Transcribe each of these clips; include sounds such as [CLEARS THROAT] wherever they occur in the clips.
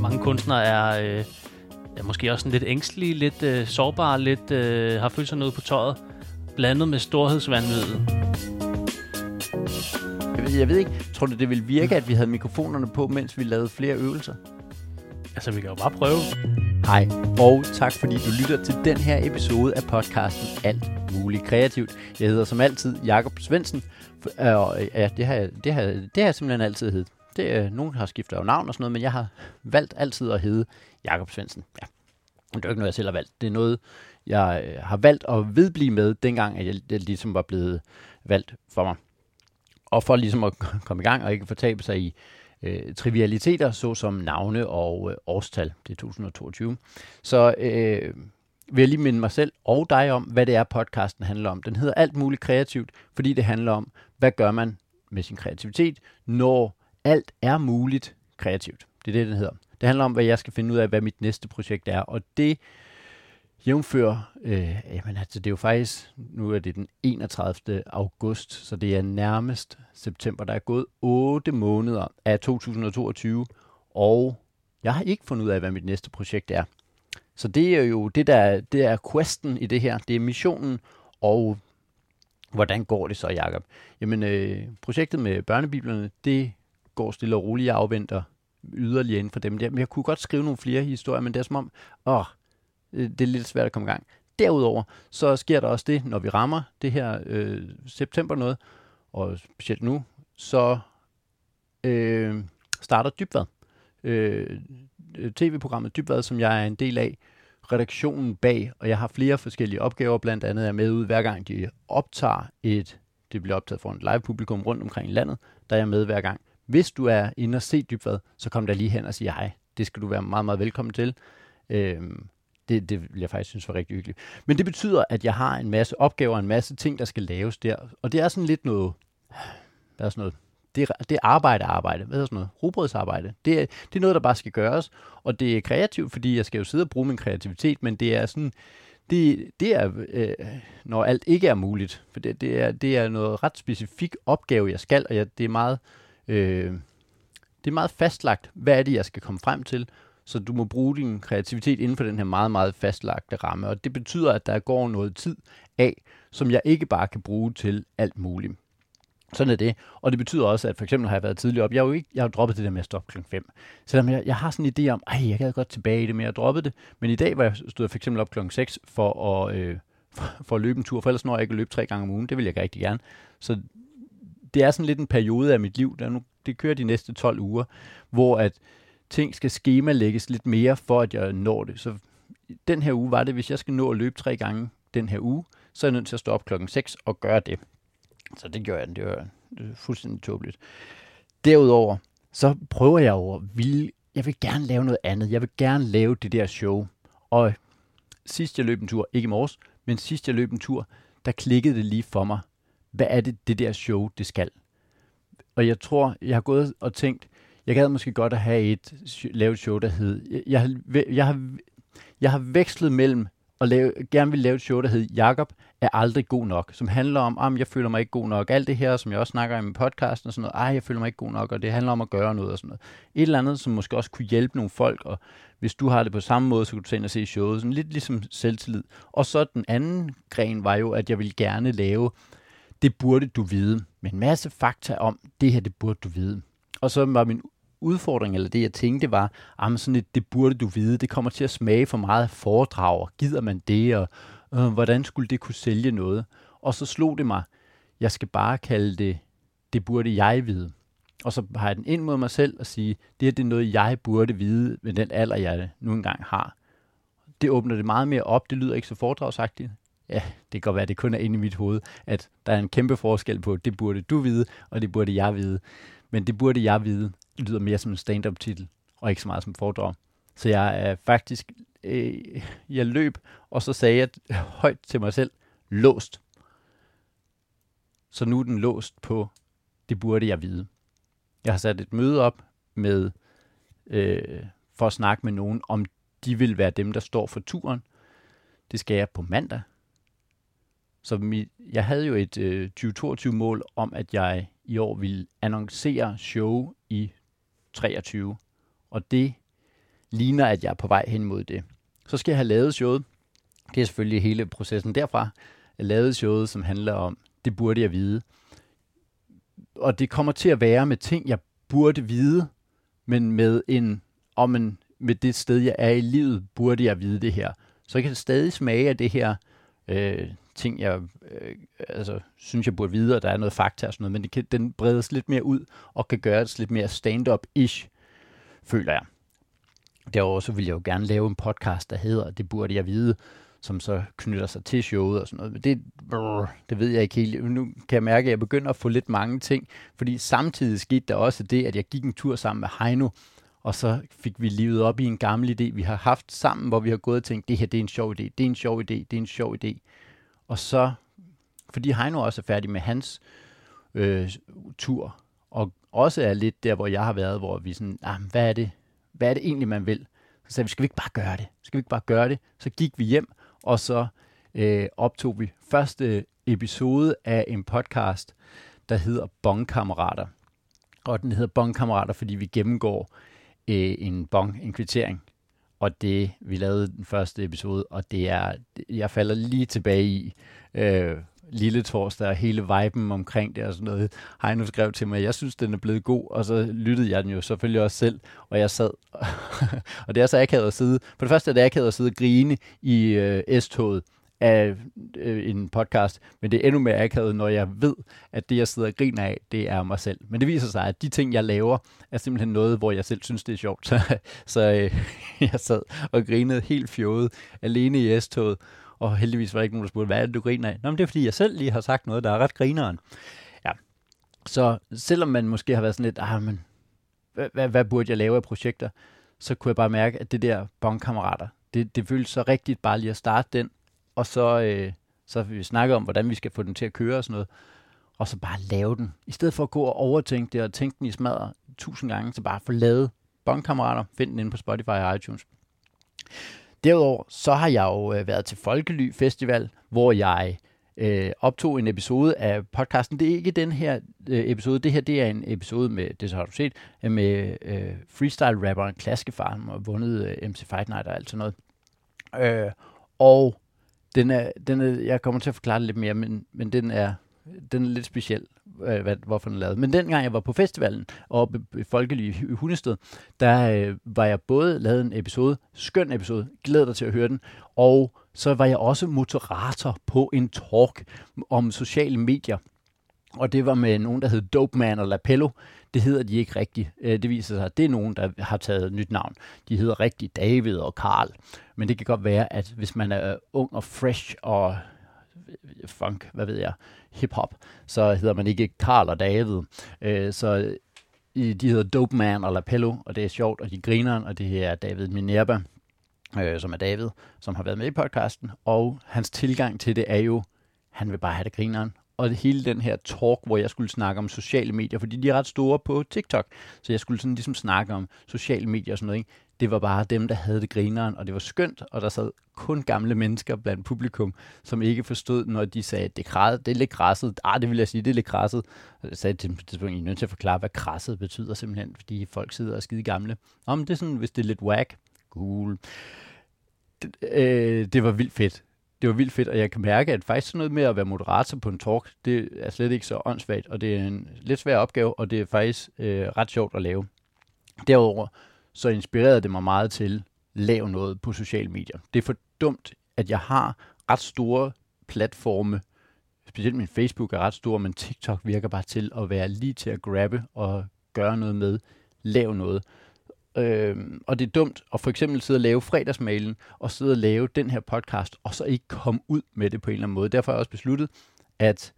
Mange kunstnere er øh, ja, måske også sådan lidt ængstelige, lidt øh, sårbare, lidt øh, har følelserne ude på tøjet, blandet med storhedsvandvidet. Jeg ved, jeg ved ikke, tror du det ville virke, at vi havde mikrofonerne på, mens vi lavede flere øvelser? Altså, vi kan jo bare prøve. Hej, og tak fordi du lytter til den her episode af podcasten Alt Muligt Kreativt. Jeg hedder som altid Jakob Svendsen, øh, og ja, det har, det har, det har jeg simpelthen altid heddet. Det, øh, nogen har skiftet af navn og sådan noget, men jeg har valgt altid at hedde Jakob Svendsen. Ja. Det er jo ikke noget, jeg selv har valgt. Det er noget, jeg øh, har valgt at vedblive med, dengang at jeg, jeg ligesom var blevet valgt for mig. Og for ligesom at [LAUGHS] komme i gang og ikke fortabe sig i øh, trivialiteter, såsom navne og øh, årstal. Det er 2022. Så øh, vil jeg lige minde mig selv og dig om, hvad det er, podcasten handler om. Den hedder Alt muligt kreativt, fordi det handler om, hvad gør man med sin kreativitet, når alt er muligt kreativt. Det er det, den hedder. Det handler om, hvad jeg skal finde ud af, hvad mit næste projekt er. Og det jævnfører, øh, jamen altså det er jo faktisk, nu er det den 31. august, så det er nærmest september. Der er gået 8 måneder af 2022, og jeg har ikke fundet ud af, hvad mit næste projekt er. Så det er jo det, der det er questen i det her. Det er missionen, og hvordan går det så, Jakob? Jamen, øh, projektet med børnebiblerne, det går stille og roligt. Jeg afventer yderligere inden for dem der. Men jeg kunne godt skrive nogle flere historier, men det er som om, åh, Øh, det er lidt svært at komme i gang. Derudover, så sker der også det, når vi rammer det her øh, september noget, og specielt nu, så øh, starter Dybvad. Øh, TV-programmet Dybvad, som jeg er en del af, redaktionen bag, og jeg har flere forskellige opgaver, blandt andet er jeg med ud hver gang de optager et, det bliver optaget for en live publikum rundt omkring i landet, der er jeg med hver gang. Hvis du er inde og se Dybvad, så kom der lige hen og sig hej. Det skal du være meget, meget velkommen til. Øhm, det, det vil jeg faktisk synes var rigtig hyggeligt. Men det betyder, at jeg har en masse opgaver, en masse ting, der skal laves der. Og det er sådan lidt noget, hvad er sådan noget, det er, det er arbejde, arbejde. Hvad hedder sådan noget? Robrødsarbejde. Det er, det er noget, der bare skal gøres. Og det er kreativt, fordi jeg skal jo sidde og bruge min kreativitet, men det er sådan, det, det er, øh, når alt ikke er muligt. For det, det, er, det er noget ret specifik opgave, jeg skal, og jeg, det er meget, øh, det er meget fastlagt, hvad er det, jeg skal komme frem til. Så du må bruge din kreativitet inden for den her meget, meget fastlagte ramme. Og det betyder, at der går noget tid af, som jeg ikke bare kan bruge til alt muligt. Sådan er det. Og det betyder også, at for eksempel har jeg været tidligere op. Jeg har jo ikke, jeg har droppet det der med at stoppe klokken 5. Selvom jeg, jeg har sådan en idé om, at jeg gad godt tilbage i det, men jeg droppede det. Men i dag var jeg stod for eksempel op klokken 6 for at, øh, for, for at løbe en tur, for ellers når jeg ikke at løbe tre gange om ugen. Det vil jeg rigtig gerne. Så det er sådan lidt en periode af mit liv, der nu, det kører de næste 12 uger, hvor at ting skal skemalægges lidt mere, for at jeg når det. Så den her uge var det, hvis jeg skal nå at løbe tre gange den her uge, så er jeg nødt til at stå op klokken 6 og gøre det. Så det gjorde jeg, det var fuldstændig tåbeligt. Derudover, så prøver jeg over, vil, jeg vil gerne lave noget andet. Jeg vil gerne lave det der show. Og sidst jeg løb en tur, ikke i morges, men sidst jeg løb en tur, der klikkede det lige for mig. Hvad er det, det der show, det skal? Og jeg tror, jeg har gået og tænkt, jeg gad måske godt at have et, lave et show, der hed, jeg, jeg, jeg, har, jeg har vekslet mellem at lave, gerne vil lave et show, der hed Jakob er aldrig god nok, som handler om, om jeg føler mig ikke god nok. Alt det her, som jeg også snakker om i podcasten og sådan noget, ej, jeg føler mig ikke god nok, og det handler om at gøre noget og sådan noget. Et eller andet, som måske også kunne hjælpe nogle folk, og hvis du har det på samme måde, så kan du tage ind og se showet, sådan lidt ligesom selvtillid. Og så den anden gren var jo, at jeg ville gerne lave, det burde du vide, med en masse fakta om, det her, det burde du vide. Og så var min udfordring, eller det jeg tænkte var, ah, at sådan et, det burde du vide, det kommer til at smage for meget foredrag, gider man det, og øh, hvordan skulle det kunne sælge noget? Og så slog det mig, jeg skal bare kalde det, det burde jeg vide. Og så har jeg den ind mod mig selv og sige, det her det er noget, jeg burde vide med den alder, jeg nu engang har. Det åbner det meget mere op, det lyder ikke så foredragsagtigt. Ja, det kan godt være, at det kun er inde i mit hoved, at der er en kæmpe forskel på, det burde du vide, og det burde jeg vide. Men det burde jeg vide, lyder mere som en stand-up titel, og ikke så meget som foredrag. Så jeg er faktisk, øh, jeg løb, og så sagde jeg højt til mig selv, låst. Så nu er den låst på, det burde jeg vide. Jeg har sat et møde op med, øh, for at snakke med nogen, om de vil være dem, der står for turen. Det skal jeg på mandag. Så mit, jeg havde jo et øh, 2022-mål om, at jeg i år ville annoncere show i 23. Og det ligner, at jeg er på vej hen mod det. Så skal jeg have lavet showet. Det er selvfølgelig hele processen derfra. Jeg lavet showet, som handler om, det burde jeg vide. Og det kommer til at være med ting, jeg burde vide, men med en, om en, med det sted, jeg er i livet, burde jeg vide det her. Så jeg kan stadig smage af det her øh, ting, jeg øh, altså, synes, jeg burde vide, og der er noget fakta og sådan noget, men det kan, den bredes lidt mere ud og kan gøres lidt mere stand-up-ish, føler jeg. Derudover så vil jeg jo gerne lave en podcast, der hedder Det burde jeg vide, som så knytter sig til showet og sådan noget. Men det, brrr, det ved jeg ikke helt. Nu kan jeg mærke, at jeg begynder at få lidt mange ting, fordi samtidig skete der også det, at jeg gik en tur sammen med Heino, og så fik vi livet op i en gammel idé, vi har haft sammen, hvor vi har gået og tænkt, det her det er en sjov idé, det er en sjov idé, det er en sjov idé. Og så, fordi Heino også er færdig med hans øh, tur, og også er lidt der, hvor jeg har været, hvor vi sådan, ah, hvad er det, hvad er det egentlig, man vil? Så sagde vi, skal vi ikke bare gøre det? Skal vi ikke bare gøre det? Så gik vi hjem, og så øh, optog vi første episode af en podcast, der hedder Bongkammerater. Og den hedder Bongkammerater, fordi vi gennemgår øh, en bong, en kvittering. Og det, vi lavede den første episode, og det er, jeg falder lige tilbage i, øh, lille torsdag og hele viben omkring det og sådan noget. Heino skrev til mig, jeg synes, den er blevet god, og så lyttede jeg den jo selvfølgelig også selv, og jeg sad, [LAUGHS] og det er så akavet at sidde, for det første er det akavet at sidde og grine i øh, S-toget af øh, en podcast, men det er endnu mere akavet, når jeg ved, at det, jeg sidder og griner af, det er mig selv. Men det viser sig, at de ting, jeg laver, er simpelthen noget, hvor jeg selv synes, det er sjovt. [LAUGHS] Så, så øh, [LAUGHS] jeg sad og grinede helt fjollet alene i S-toget, og heldigvis var der ikke nogen, der spurgte, hvad er det, du griner af? Nå, men det er, fordi jeg selv lige har sagt noget, der er ret grineren. Ja. Så selvom man måske har været sådan lidt, ah, men hvad, hvad, hvad burde jeg lave af projekter? Så kunne jeg bare mærke, at det der bongkammerater, det, det føltes så rigtigt bare lige at starte den, og så, øh, så vi snakke om, hvordan vi skal få den til at køre og sådan noget, og så bare lave den. I stedet for at gå og overtænke det og tænke den i smadret tusind gange, så bare få lavet bondkammerater, Find den inde på Spotify og iTunes. Derudover så har jeg jo øh, været til Folkely Festival, hvor jeg øh, optog en episode af podcasten. Det er ikke den her øh, episode, det her det er en episode med, det så har du set, øh, med øh, freestyle-rapperen Klaskefar, som har vundet øh, MC Fight Night og alt sådan noget. Øh, og den er, den er, jeg kommer til at forklare det lidt mere, men, men den er, den er lidt speciel, øh, hvad, hvorfor den er lavet. Men dengang jeg var på festivalen og i Folkelige i Hundested, der øh, var jeg både lavet en episode, skøn episode, glæder dig til at høre den, og så var jeg også moderator på en talk om sociale medier. Og det var med nogen, der hed Dope Man og Lapello. Det hedder de ikke rigtigt. Øh, det viser sig, at det er nogen, der har taget et nyt navn. De hedder rigtigt David og Karl. Men det kan godt være, at hvis man er ung og fresh og øh, funk, hvad ved jeg, hip-hop, så hedder man ikke Karl og David. Øh, så de hedder Dope Man og Lapello, og det er sjovt, og de griner, og det her er David Minerva, øh, som er David, som har været med i podcasten, og hans tilgang til det er jo, han vil bare have det grineren, og hele den her talk, hvor jeg skulle snakke om sociale medier, fordi de er ret store på TikTok, så jeg skulle sådan ligesom snakke om sociale medier og sådan noget, ikke? det var bare dem, der havde det grineren, og det var skønt, og der sad kun gamle mennesker blandt publikum, som ikke forstod, når de sagde, det er, det er lidt krasset. Ah, det vil jeg sige, det er lidt krasset. Og jeg sagde til dem, at I er nødt til at forklare, hvad krasset betyder simpelthen, fordi folk sidder og er skide gamle. Om det er sådan, hvis det er lidt whack, cool. Det, øh, det var vildt fedt. Det var vildt fedt, og jeg kan mærke, at faktisk sådan noget med at være moderator på en talk, det er slet ikke så åndssvagt, og det er en lidt svær opgave, og det er faktisk øh, ret sjovt at lave. Derudover, så inspirerede det mig meget til, at lave noget på sociale medier. Det er for dumt, at jeg har ret store platforme, specielt min Facebook er ret stor, men TikTok virker bare til at være lige til at grabbe og gøre noget med, lave noget. Øh, og det er dumt at for eksempel sidde og lave fredagsmailen, og sidde og lave den her podcast, og så ikke komme ud med det på en eller anden måde. Derfor har jeg også besluttet, at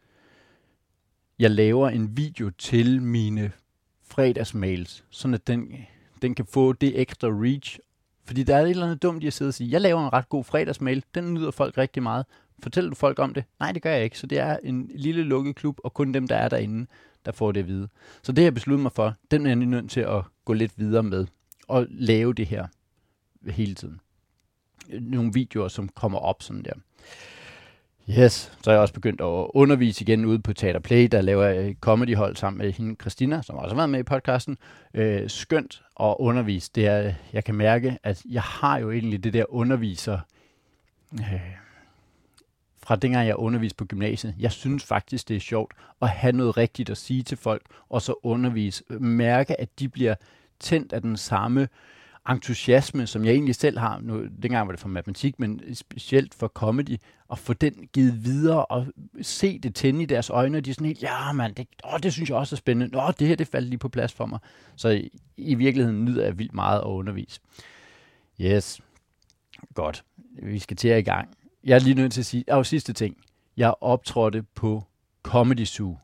jeg laver en video til mine fredagsmails, sådan at den den kan få det ekstra reach. Fordi der er et eller andet dumt i at sidde og sige, jeg laver en ret god fredagsmail, den nyder folk rigtig meget. Fortæller du folk om det? Nej, det gør jeg ikke. Så det er en lille lukket klub, og kun dem, der er derinde, der får det at vide. Så det har jeg besluttet mig for, den er jeg nødt til at gå lidt videre med, og lave det her hele tiden. Nogle videoer, som kommer op sådan der. Yes, så er jeg også begyndt at undervise igen ude på Teater Play, der laver jeg comedyhold sammen med hende, Christina, som også har været med i podcasten. Øh, skønt at undervise. Det er, jeg kan mærke, at jeg har jo egentlig det der underviser... Øh, fra dengang jeg underviste på gymnasiet. Jeg synes faktisk, det er sjovt at have noget rigtigt at sige til folk, og så undervise. Mærke, at de bliver tændt af den samme entusiasme, som jeg egentlig selv har. Nu, dengang var det for matematik, men specielt for comedy, og få den givet videre og se det tænde i deres øjne, og de er sådan helt, ja mand, det, åh, det synes jeg også er spændende. Nå, det her, det faldt lige på plads for mig. Så i, i virkeligheden nyder jeg vildt meget at undervise. Yes. Godt. Vi skal til at i gang. Jeg er lige nødt til at sige, og sidste ting. Jeg optrådte på Comedy Zoo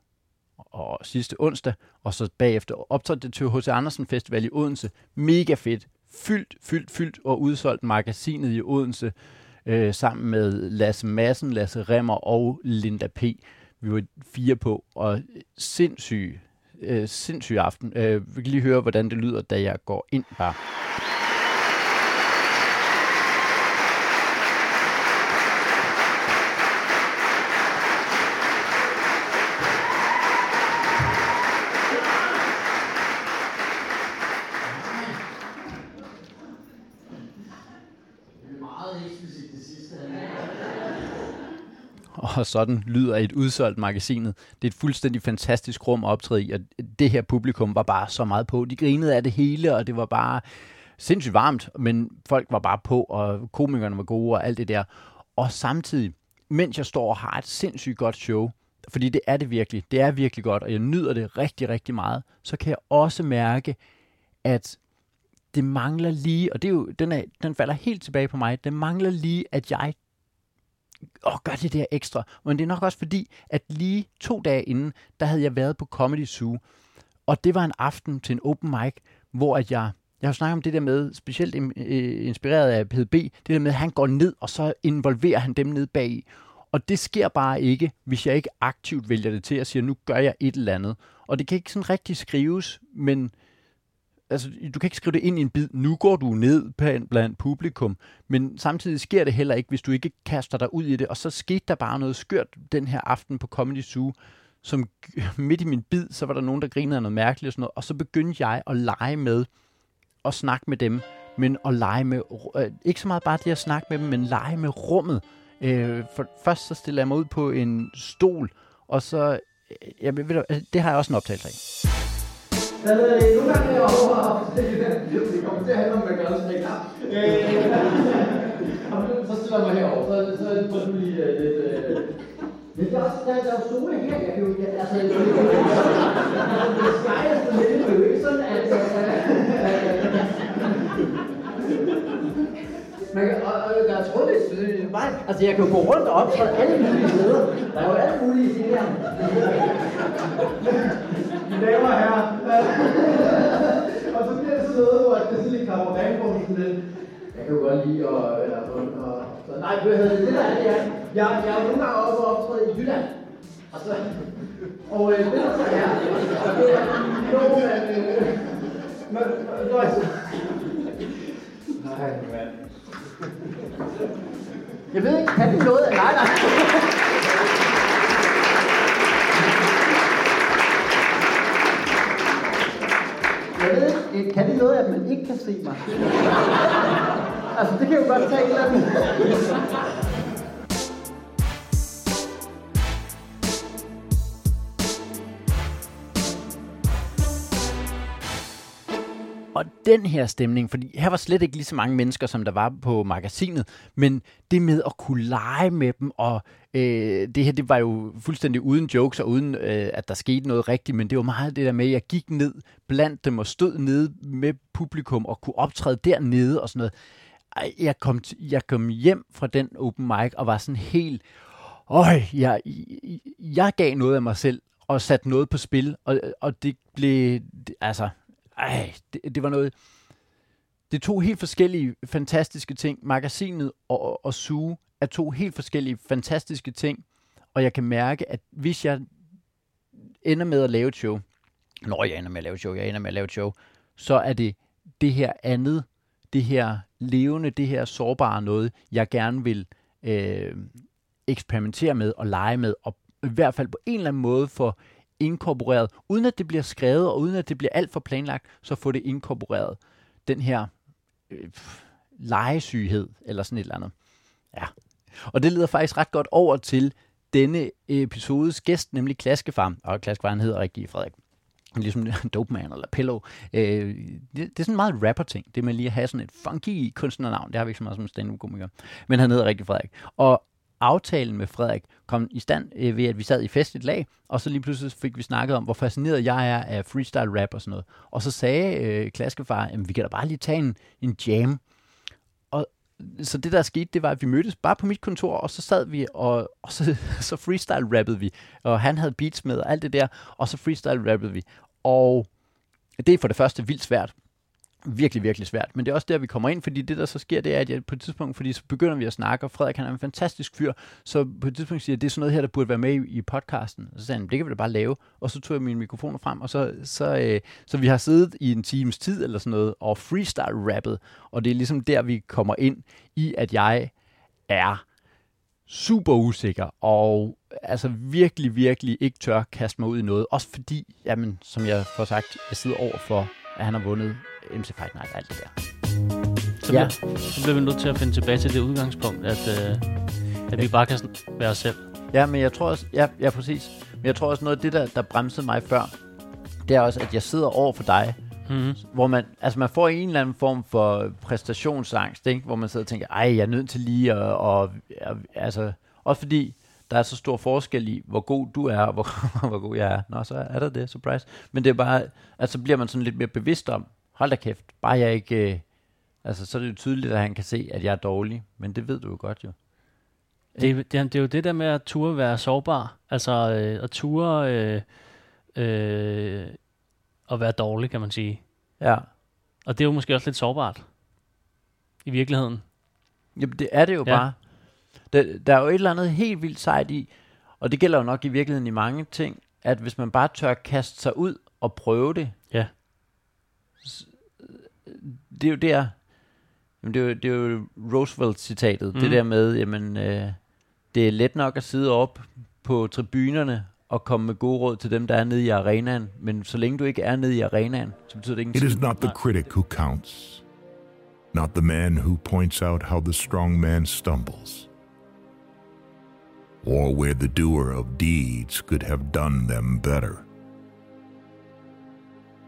og sidste onsdag, og så bagefter optrådte det til H.C. Andersen Festival i Odense. Mega fedt. Fyldt, fyldt, fyldt og udsolgt magasinet i Odense øh, sammen med Lasse Madsen, Lasse Remmer og Linda P. Vi var fire på, og sindssyg, øh, sindssyg aften. Øh, vi kan lige høre, hvordan det lyder, da jeg går ind bare. Og sådan lyder et udsolgt magasinet. Det er et fuldstændig fantastisk rum at optræde i, og det her publikum var bare så meget på. De grinede af det hele, og det var bare sindssygt varmt, men folk var bare på, og komikerne var gode og alt det der. Og samtidig, mens jeg står og har et sindssygt godt show, fordi det er det virkelig, det er virkelig godt, og jeg nyder det rigtig, rigtig meget, så kan jeg også mærke, at det mangler lige, og det er jo, den, er, den falder helt tilbage på mig, det mangler lige, at jeg åh, gør det der ekstra. Men det er nok også fordi, at lige to dage inden, der havde jeg været på Comedy Zoo, og det var en aften til en open mic, hvor at jeg, jeg har snakket om det der med, specielt øh, inspireret af PDB, det der med, at han går ned, og så involverer han dem ned bag Og det sker bare ikke, hvis jeg ikke aktivt vælger det til at sige, nu gør jeg et eller andet. Og det kan ikke sådan rigtig skrives, men altså, du kan ikke skrive det ind i en bid, nu går du ned blandt publikum, men samtidig sker det heller ikke, hvis du ikke kaster dig ud i det, og så skete der bare noget skørt den her aften på Comedy Zoo, som [LAUGHS] midt i min bid, så var der nogen, der grinede af noget mærkeligt og sådan noget, og så begyndte jeg at lege med, og snakke med dem, men at lege med, øh, ikke så meget bare det at snakke med dem, men lege med rummet. Øh, for først så stiller jeg mig ud på en stol, og så, øh, jeg, ved, øh, det har jeg også en optagelse af. Hvad hedder det? Nogle gange er jeg over, det kommer til at handle om McDonald's reklame. Øh, så stiller jeg mig herover, så, så får du lige uh, lidt... Uh, men det er også, der, der er jo her, jeg kan jo, jeg, altså, det, skejers på lidt, er ikke sådan, at... Man kan, og, og der er trådløst, altså jeg kan jo gå rundt og optræde alle mulige steder. Der er jo alle mulige. Mine damer og herrer. og så bliver det sådan noget, hvor det sådan lidt kommer bag på sådan lidt. Jeg kan jo godt lide at... Eller, og, og, så, nej, hvad hedder det? Det der er det, jeg, jeg, jeg er nogle gange også optræde i Jylland. Og så... Og øh, det der så er, det er at... Øh, men, øh, Nej, mand. Jeg ved ikke, kan det noget? Nej, nej. Jeg ved ikke, kan det noget, at man ikke kan se mig? altså, det kan jo godt tage en eller anden. Og den her stemning, fordi her var slet ikke lige så mange mennesker, som der var på magasinet, men det med at kunne lege med dem, og øh, det her, det var jo fuldstændig uden jokes, og uden øh, at der skete noget rigtigt, men det var meget det der med, at jeg gik ned blandt dem, og stod nede med publikum, og kunne optræde dernede, og sådan noget. Jeg kom, jeg kom hjem fra den open mic, og var sådan helt, øj, jeg, jeg gav noget af mig selv, og satte noget på spil, og, og det blev, altså, ej, det, det var noget... Det er to helt forskellige fantastiske ting. Magasinet og, og Sue er to helt forskellige fantastiske ting. Og jeg kan mærke, at hvis jeg ender med at lave et show, når jeg ender med at lave et show, jeg ender med at lave et show, så er det det her andet, det her levende, det her sårbare noget, jeg gerne vil øh, eksperimentere med og lege med, og i hvert fald på en eller anden måde for inkorporeret, uden at det bliver skrevet, og uden at det bliver alt for planlagt, så få det inkorporeret. Den her øh, legesyghed, eller sådan et eller andet. Ja. Og det leder faktisk ret godt over til denne episodes gæst, nemlig Klaskefar. Og Klaskefar hedder rigtig Frederik ligesom [LAUGHS] Dopeman eller Pillow. Øh, det, det, er sådan en meget rapper-ting, det med lige at have sådan et funky kunstnernavn. Det har vi ikke så meget som stand-up-komiker. Men han hedder rigtig Frederik. Og aftalen med Frederik kom i stand øh, ved, at vi sad i festligt lag, og så lige pludselig fik vi snakket om, hvor fascineret jeg er af freestyle rap og sådan noget. Og så sagde øh, Klaskefar, at vi kan da bare lige tage en, en jam. Og så det der skete, det var, at vi mødtes bare på mit kontor, og så sad vi, og, og så, [LAUGHS] så freestyle rappede vi. Og han havde beats med og alt det der, og så freestyle rappede vi. Og det er for det første vildt svært. Virkelig, virkelig svært. Men det er også der, vi kommer ind, fordi det, der så sker, det er, at jeg på et tidspunkt, fordi så begynder vi at snakke, og Frederik han er en fantastisk fyr, så på et tidspunkt siger jeg, det er sådan noget her, der burde være med i, i podcasten. Og så sagde han, det kan vi da bare lave. Og så tog jeg mine mikrofoner frem, og så, så, øh, så vi har siddet i en times tid eller sådan noget, og freestyle-rappet, og det er ligesom der, vi kommer ind i, at jeg er super usikker, og altså virkelig, virkelig ikke tør kaste mig ud i noget. Også fordi, jamen, som jeg får sagt, jeg sidder over for, at han har vundet MC Fight Night og alt det der. Så, ja. bliver, så bliver vi nødt til at finde tilbage til det udgangspunkt, at, øh, at vi bare kan være os selv. Ja, men jeg tror også, ja, ja præcis. Men jeg tror også noget af det, der, der bremsede mig før, det er også, at jeg sidder over for dig, Mm-hmm. Hvor man, altså man får en eller anden form for præstationsangst, ikke? hvor man sidder og tænker, ej, jeg er nødt til lige at, og, og, altså, også fordi der er så stor forskel i, hvor god du er, og hvor, [LAUGHS] hvor god jeg er. Nå, så er der det, surprise. Men det er bare, altså bliver man sådan lidt mere bevidst om, hold da kæft, bare jeg ikke, øh, altså så er det jo tydeligt, at han kan se, at jeg er dårlig, men det ved du jo godt jo. Det, det, det er jo det der med at ture være sårbar, altså øh, at ture øh, øh, at være dårlig, kan man sige. Ja. Og det er jo måske også lidt sårbart. I virkeligheden. Jamen, det er det jo ja. bare. Der, der er jo et eller andet helt vildt sejt i, og det gælder jo nok i virkeligheden i mange ting, at hvis man bare tør kaste sig ud og prøve det, ja. det er jo der, jamen det, er jo, det er jo Roosevelt-citatet, mm. det der med, jamen, øh, det er let nok at sidde op på tribunerne og komme med gode råd til dem, der er nede i arenaen. Men så længe du ikke er nede i arenaen, så betyder det ingenting. It is not the critic who counts. Not the man who points out how the strong man stumbles. Or where the doer of deeds could have done them better.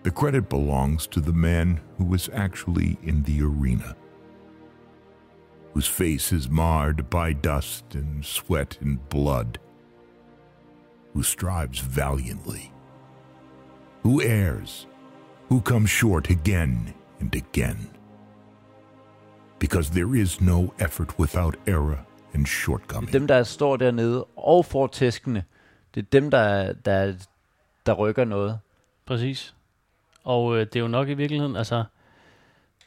The credit belongs to the man who is actually in the arena, whose face is marred by dust and sweat and blood, who strives valiantly, who errs, who comes short again and again. Because there is no effort without error and shortcoming. Dem, der står dernede og får tæskene, det er dem, der, der, der rykker noget. Præcis. Og øh, det er jo nok i virkeligheden, altså,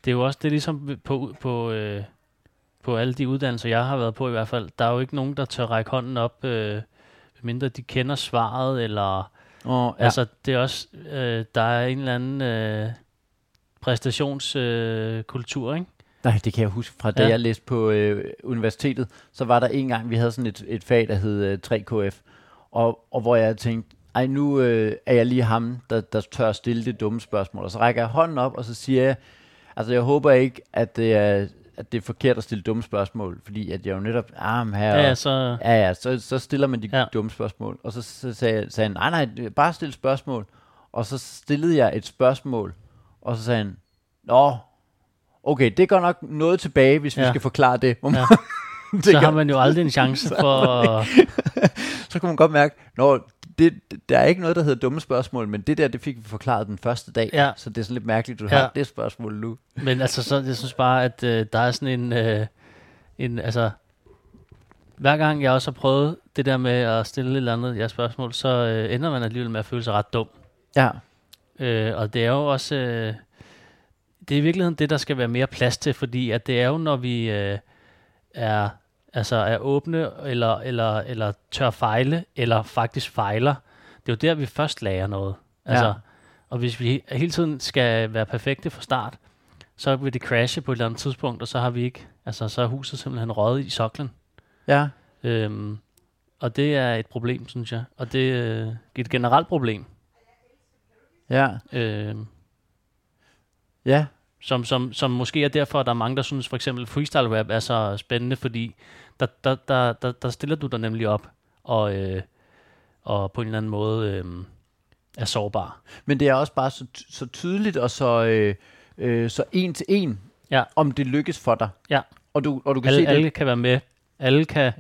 det er jo også det er ligesom på, på, øh, på alle de uddannelser, jeg har været på i hvert fald, der er jo ikke nogen, der tør række hånden op øh, mindre de kender svaret, eller... Oh, ja. Altså, det er også... Øh, der er en eller anden øh, præstationskultur, øh, ikke? Nej, det kan jeg huske fra da ja. jeg læste på øh, universitetet, så var der en gang, vi havde sådan et, et fag, der hed øh, 3KF, og, og hvor jeg tænkte, ej, nu øh, er jeg lige ham, der, der tør stille det dumme spørgsmål. Og så rækker jeg hånden op, og så siger jeg, altså jeg håber ikke, at det er at det er forkert at stille dumme spørgsmål, fordi at jeg jo netop, ah, her, ja, ja, så, ja, ja, så, så stiller man de ja. dumme spørgsmål. Og så, så sagde, sagde han, nej, nej, bare stille spørgsmål. Og så stillede jeg et spørgsmål, og så sagde han, nå, okay, det går nok noget tilbage, hvis ja. vi skal forklare det. Ja. [LAUGHS] så har man jo aldrig en chance for... [LAUGHS] så kunne man godt mærke, når det, der er ikke noget, der hedder dumme spørgsmål, men det der, det fik vi forklaret den første dag, ja. så det er sådan lidt mærkeligt, at du ja. har det spørgsmål nu. Men altså, så, jeg synes bare, at øh, der er sådan en, øh, en, altså, hver gang jeg også har prøvet det der med at stille et eller andet ja, spørgsmål, så øh, ender man alligevel med at føle sig ret dum. Ja. Øh, og det er jo også, øh, det er i virkeligheden det, der skal være mere plads til, fordi at det er jo, når vi øh, er altså er åbne, eller, eller, eller tør fejle, eller faktisk fejler, det er jo der, vi først lærer noget. Altså, ja. Og hvis vi hele tiden skal være perfekte fra start, så vil det crashe på et eller andet tidspunkt, og så har vi ikke, altså så er huset simpelthen røget i soklen. Ja. Øhm, og det er et problem, synes jeg. Og det øh, er et generelt problem. Ja, Øhm, ja, som, som, som måske er derfor, at der er mange, der synes for eksempel freestyle rap er så spændende, fordi der, der, der, der, der stiller du dig nemlig op og, øh, og på en eller anden måde øh, er sårbar. men det er også bare så, så tydeligt og så, øh, øh, så en til en, Ja. om det lykkes for dig. Ja. Og du, og du kan Alle, se det. alle kan være med. Alle kan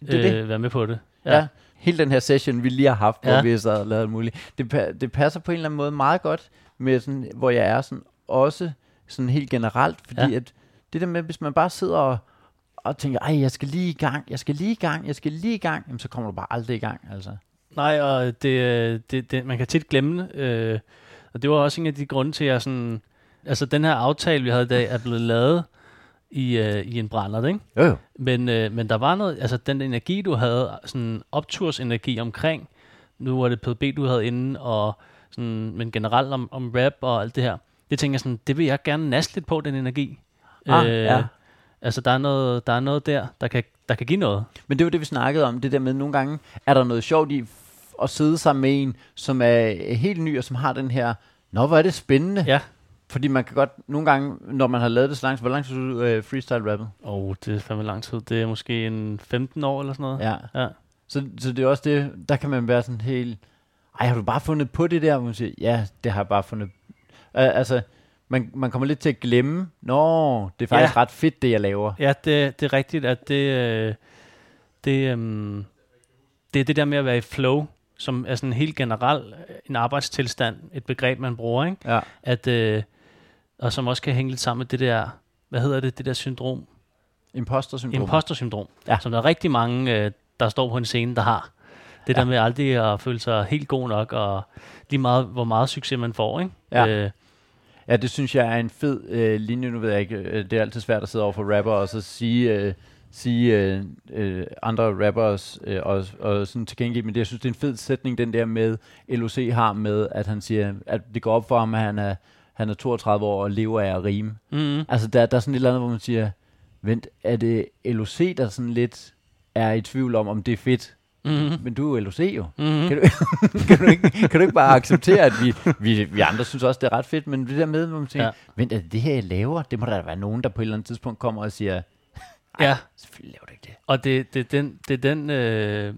Det er det. øh, være med på det. Ja. ja. Hele den her session, vi lige har haft, hvor Ja. vi har sad og lavet muligt, det, det passer på en eller anden måde meget godt med sådan, hvor jeg er sådan, også sådan helt generelt, fordi Ja. at det der med, hvis man bare sidder og, og tænker, ej, jeg skal lige i gang, jeg skal lige i gang, jeg skal lige i gang, jamen så kommer du bare aldrig i gang, altså. Nej, og det, det, det, man kan tit glemme det. Øh, og det var også en af de grunde til, at jeg sådan... Altså, den her aftale, vi havde i dag, er blevet lavet i, øh, i en brændert, ikke? Jo, jo. Men, øh, men der var noget, altså den energi, du havde, sådan optursenergi omkring, nu var det PDB, du havde inde, og sådan, men generelt om, om rap og alt det her, det tænker jeg sådan, det vil jeg gerne naste lidt på, den energi. Øh, Ah, ja. Altså, der er, noget, der er noget der, der kan, der kan give noget. Men det var det, vi snakkede om, det der med, nogle gange er der noget sjovt i at sidde sammen med en, som er helt ny, og som har den her, nå, hvor er det spændende. Ja. Fordi man kan godt, nogle gange, når man har lavet det så langt, hvor langt synes du øh, freestyle rappet? Og oh, det er fandme lang tid. Det er måske en 15 år eller sådan noget. Ja. Ja. Så, så det er også det, der kan man være sådan helt, ej, har du bare fundet på det der? Hvor man siger, ja, det har jeg bare fundet. Altså, man, man kommer lidt til at glemme, nå, det er faktisk Ja. ret fedt, det jeg laver. Ja, det, det er rigtigt, at det, øh, det, øhm, det er det der med at være i flow, som er sådan helt generelt øh, en arbejdstilstand, et begreb, man bruger, ikke? Ja. At, øh, og som også kan hænge lidt sammen med det der, hvad hedder det, det der syndrom? Imposter-syndrom. Imposter-syndrom, Ja. som der er rigtig mange, øh, der står på en scene, der har. Det Ja. der med aldrig at føle sig helt god nok, og lige meget, hvor meget succes man får, ikke? Ja. Øh, Ja, det synes jeg er en fed øh, linje. Nu ved jeg ikke, øh, det er altid svært at sidde over for rapper og så sige, øh, sige øh, øh, andre rappers øh, og, og sådan til gengæld, men det, jeg synes, det er en fed sætning, den der med, LOC har med, at han siger, at det går op for ham, at han er, han er 32 år og lever af at rime. mm, Altså, der, der er sådan et eller andet, hvor man siger, vent, er det LOC, der sådan lidt er i tvivl om, om det er fedt? Mm, Men du er jo LOC jo. mm, Kan du, [LAUGHS] kan, du ikke, kan du ikke bare acceptere, at vi, vi, vi andre synes også, det er ret fedt, men det der med, hvor man tænker, ja. vent, er det det her, jeg laver? Det må der være nogen, der på et eller andet tidspunkt kommer og siger, ja. selvfølgelig laver du ikke det. Og det, det, er den, det er den, øh,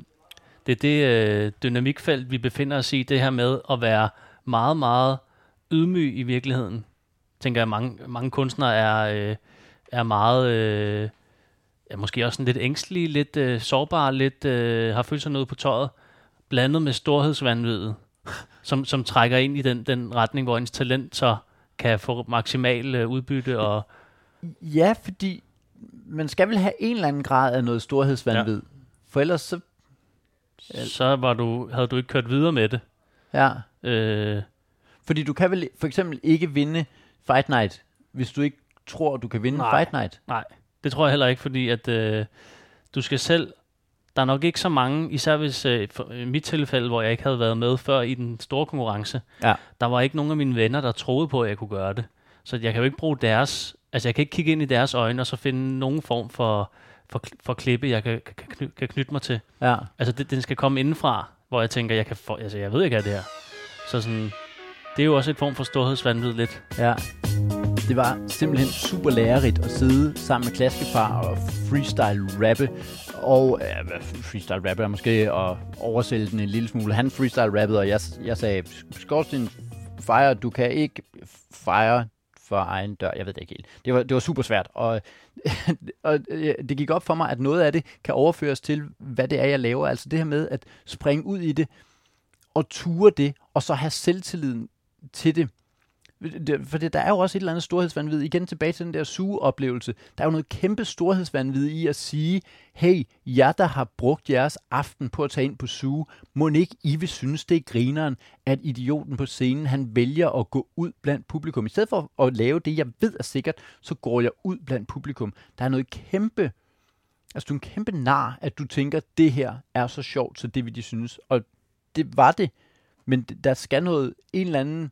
det er det øh, dynamikfelt, vi befinder os i, det her med at være meget, meget ydmyg i virkeligheden. Tænker jeg, mange, mange kunstnere er, øh, er meget, øh, ja, måske også sådan lidt ængstelige, lidt øh, sårbare, lidt øh, har følt sig noget på tøjet, blandet med storhedsvandvidet, som, som trækker ind i den, den retning, hvor ens talent så kan få maksimal øh, udbytte og Ja, fordi man skal vel have en eller anden grad af noget storhedsvandvid. Ja. For ellers så, så var du, havde du ikke kørt videre med det. ja. Øh, Fordi du kan vel for eksempel ikke vinde Fight Night, hvis du ikke tror, du kan vinde Nej. Fight Night. Nej, det tror jeg heller ikke, fordi at øh, du skal selv... Der er nok ikke så mange, især hvis øh, for, i mit tilfælde, hvor jeg ikke havde været med før i den store konkurrence, Ja. der var ikke nogen af mine venner, der troede på, at jeg kunne gøre det. Så jeg kan jo ikke bruge deres... Altså jeg kan ikke kigge ind i deres øjne, og så finde nogen form for, for, for klippe, jeg kan, kan, kny, kan knytte mig til. Ja. Altså det, den skal komme indenfra, hvor jeg tænker, jeg kan få, altså jeg ved ikke, hvad det her. Så sådan, det er jo også et form for storhedsvandvid lidt. Ja. Det var simpelthen super lærerigt at sidde sammen med klaskefar og freestyle rappe. Og øh, freestyle rappe er måske at oversælge den en lille smule. Han freestyle rappede, og jeg, jeg sagde, Skorsten, fejre, du kan ikke fejre for egen dør. Jeg ved det ikke helt. Det var, det var super svært. Og, [LAUGHS] og øh, det gik op for mig, at noget af det kan overføres til, hvad det er, jeg laver. Altså det her med at springe ud i det, og ture det, og så have selvtilliden til det. For det, der er jo også et eller andet storhedsvandvid. Igen tilbage til den der sugeoplevelse. Der er jo noget kæmpe storhedsvandvid i at sige, hey, jeg der har brugt jeres aften på at tage ind på suge, må ikke I vil synes, det er grineren, at idioten på scenen, han vælger at gå ud blandt publikum. I stedet for at lave det, jeg ved er sikkert, så går jeg ud blandt publikum. Der er noget kæmpe, altså du er en kæmpe nar, at du tænker, det her er så sjovt, så det vil de synes. Og det var det. Men der skal noget, en eller anden,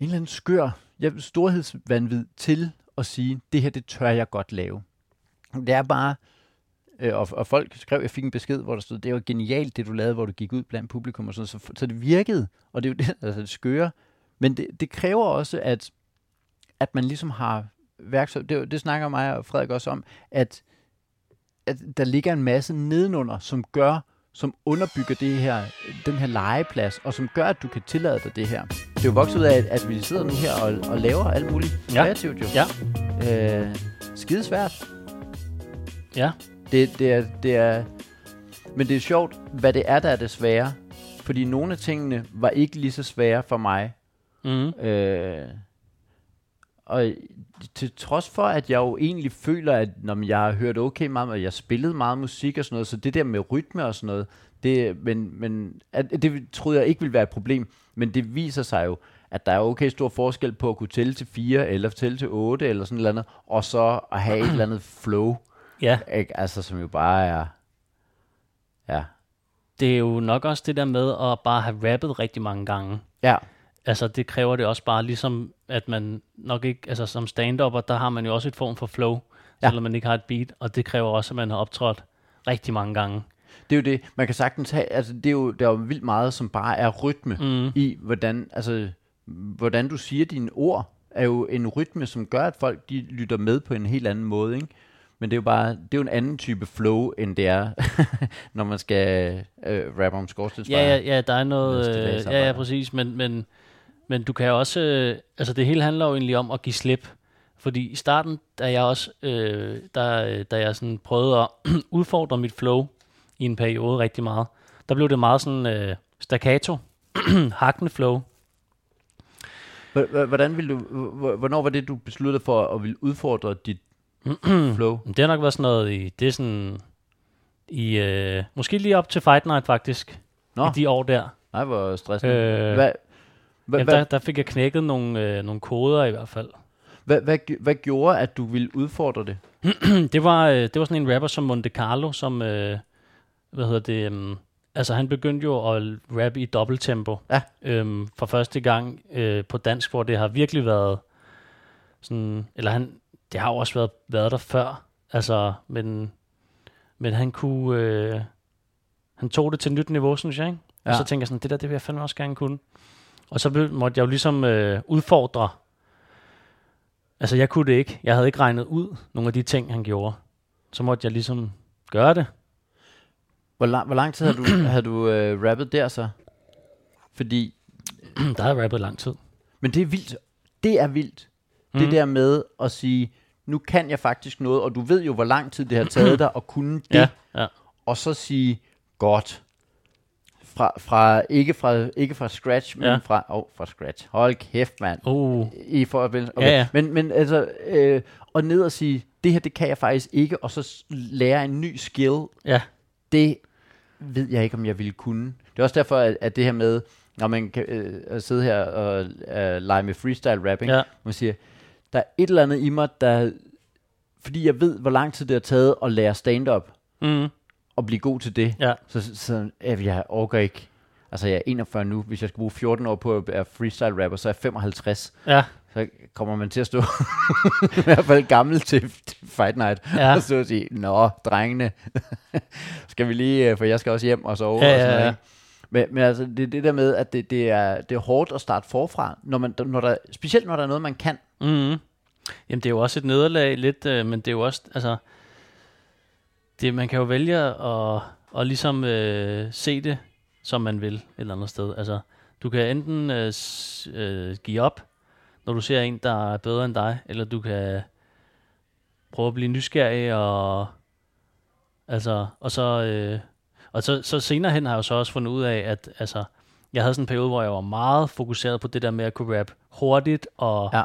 en eller anden skør jeg, storhedsvandvid til at sige, det her, det tør jeg godt lave. Det er bare, Øh, og, og folk skrev, jeg fik en besked, hvor der stod, det var genialt, det du lavede, hvor du gik ud blandt publikum og sådan. Så, så det virkede, og det er jo det, [LAUGHS] altså det skøre. Men det, det kræver også, at, at man ligesom har værktøj. Det, det snakker mig og Frederik også om, at, at der ligger en masse nedenunder, som gør, som underbygger det her, den her legeplads, og som gør, at du kan tillade dig det her. Det er jo vokset ud af, at, at vi sidder nu her og, og laver alt muligt Ja. kreativt jo. Ja. Øh, skidesvært. Ja. Det, det, er, det er... Men det er sjovt, hvad det er, der er det svære. Fordi nogle af tingene var ikke lige så svære for mig. Mm. Øh, og til trods for, at jeg jo egentlig føler, at når jeg har hørt okay meget, og jeg spillede meget musik og sådan noget, så det der med rytme og sådan noget, det, men, men at, det troede jeg ikke ville være et problem. Men det viser sig jo, at der er okay stor forskel på at kunne tælle til 4, eller tælle til 8, eller sådan noget andet, og så at have et eller andet flow, [CLEARS THROAT] Ja, ikke? Altså, som jo bare er... Ja. det er jo nok også det der med at bare have rappet rigtig mange gange. Ja. Altså, det kræver det også bare ligesom, at man nok ikke, altså som stand-upper, der har man jo også et form for flow, ja. selvom man ikke har et beat, og det kræver også, at man har optrådt rigtig mange gange. Det er jo det, man kan sagtens have, altså det er jo, der er jo vildt meget, som bare er rytme Mm. i, hvordan, altså, hvordan du siger dine ord, er jo en rytme, som gør, at folk de lytter med på en helt anden måde, ikke? Men det er jo bare, det er jo en anden type flow, end det er, [LAUGHS] når man skal øh, rappe om skorstensfejr. Ja, ja, ja, der er noget, øh, ja, ja, præcis, men, men, men du kan jo også, øh, altså det hele handler jo egentlig om at give slip, fordi i starten, da jeg også, øh, der, da jeg sådan prøvede at [CLEARS THROAT] udfordre mit flow i en periode rigtig meget, der blev det meget sådan øh, staccato, [CLEARS THROAT] hakkende flow. Hvordan vil du, hvornår var det, du besluttede for at ville udfordre dit [CLEARS THROAT] flow? Det har nok været sådan noget i, det er sådan, i, øh, måske lige op til Fight Night faktisk, Nå. i de år der. Nej, hvor stressende. Øh, Hvad, hvad, Jamen, der, der fik jeg knækket nogle, øh, nogle koder i hvert fald. hvad, hvad, hvad gjorde, at du ville udfordre det? [CLEARS THROAT] det var, øh, det var sådan en rapper som Monte Carlo, som, øh, hvad hedder det, um, altså han begyndte jo at rappe i dobbelttempo. Ja. Øhm, for første gang øh, på dansk, hvor det har virkelig været sådan, eller han, det har jo også været, været der før, altså, men, men han kunne, øh, han tog det til et nyt niveau, synes jeg, ikke? Ja. Og så tænkte jeg sådan, det der, det vil jeg fandme også gerne kunne. Og så måtte jeg jo ligesom øh, udfordre, altså jeg kunne det ikke, jeg havde ikke regnet ud nogle af de ting, han gjorde. Så måtte jeg ligesom gøre det. Hvor, lang, hvor lang tid har du, [CLEARS THROAT] har du øh, rappet der så? Fordi, [CLEARS THROAT] der har jeg rappet lang tid. men det er vildt. Det er vildt. Mm. Det der med at sige, nu kan jeg faktisk noget, og du ved jo, hvor lang tid det har taget [CLEARS THROAT] dig at kunne det, Ja, ja. og så sige, godt. Fra, fra, ikke, fra, ikke fra scratch, men Ja. fra, oh, fra scratch. Hold kæft, mand. Uh, I for, okay. Ja, ja. Men, men altså, øh, og ned og sige, det her, det kan jeg faktisk ikke, og så lære en ny skill, ja, det ved jeg ikke, om jeg ville kunne. Det er også derfor, at, at det her med, når man kan øh, sidde her og øh, lege med freestyle rapping, ja, man siger, der er et eller andet i mig, der, fordi jeg ved, hvor lang tid det har taget at lære stand-up, mm, og blive god til det, ja, så, så øh, jeg orker ikke. Altså, jeg er 41 nu. Hvis jeg skal bruge 14 år på at være freestyle rapper, så er jeg 55. ja, Så kommer man til at stå [LAUGHS] i hvert fald gammel til, til Fight Night. Ja. Og så sige, nå, drengene, [LAUGHS] skal vi lige, øh, for jeg skal også hjem og sove. Ja, og sådan ja, noget, ja. ikke? Men, men altså, det det der med, at det, det, er, det er hårdt at starte forfra, når man, når der, specielt når der er noget, man kan. mm. Jamen det er jo også et nederlag lidt, øh, men det er jo også, altså, det, man kan jo vælge at, at ligesom øh, se det, som man vil et eller andet sted. Altså, du kan enten øh, øh, give op, når du ser en, der er bedre end dig, eller du kan prøve at blive nysgerrig, og, altså, og så, øh, og så, så senere hen har jeg jo så også fundet ud af, at altså, jeg havde sådan en periode, hvor jeg var meget fokuseret på det der med at kunne rappe hurtigt, og, Ja.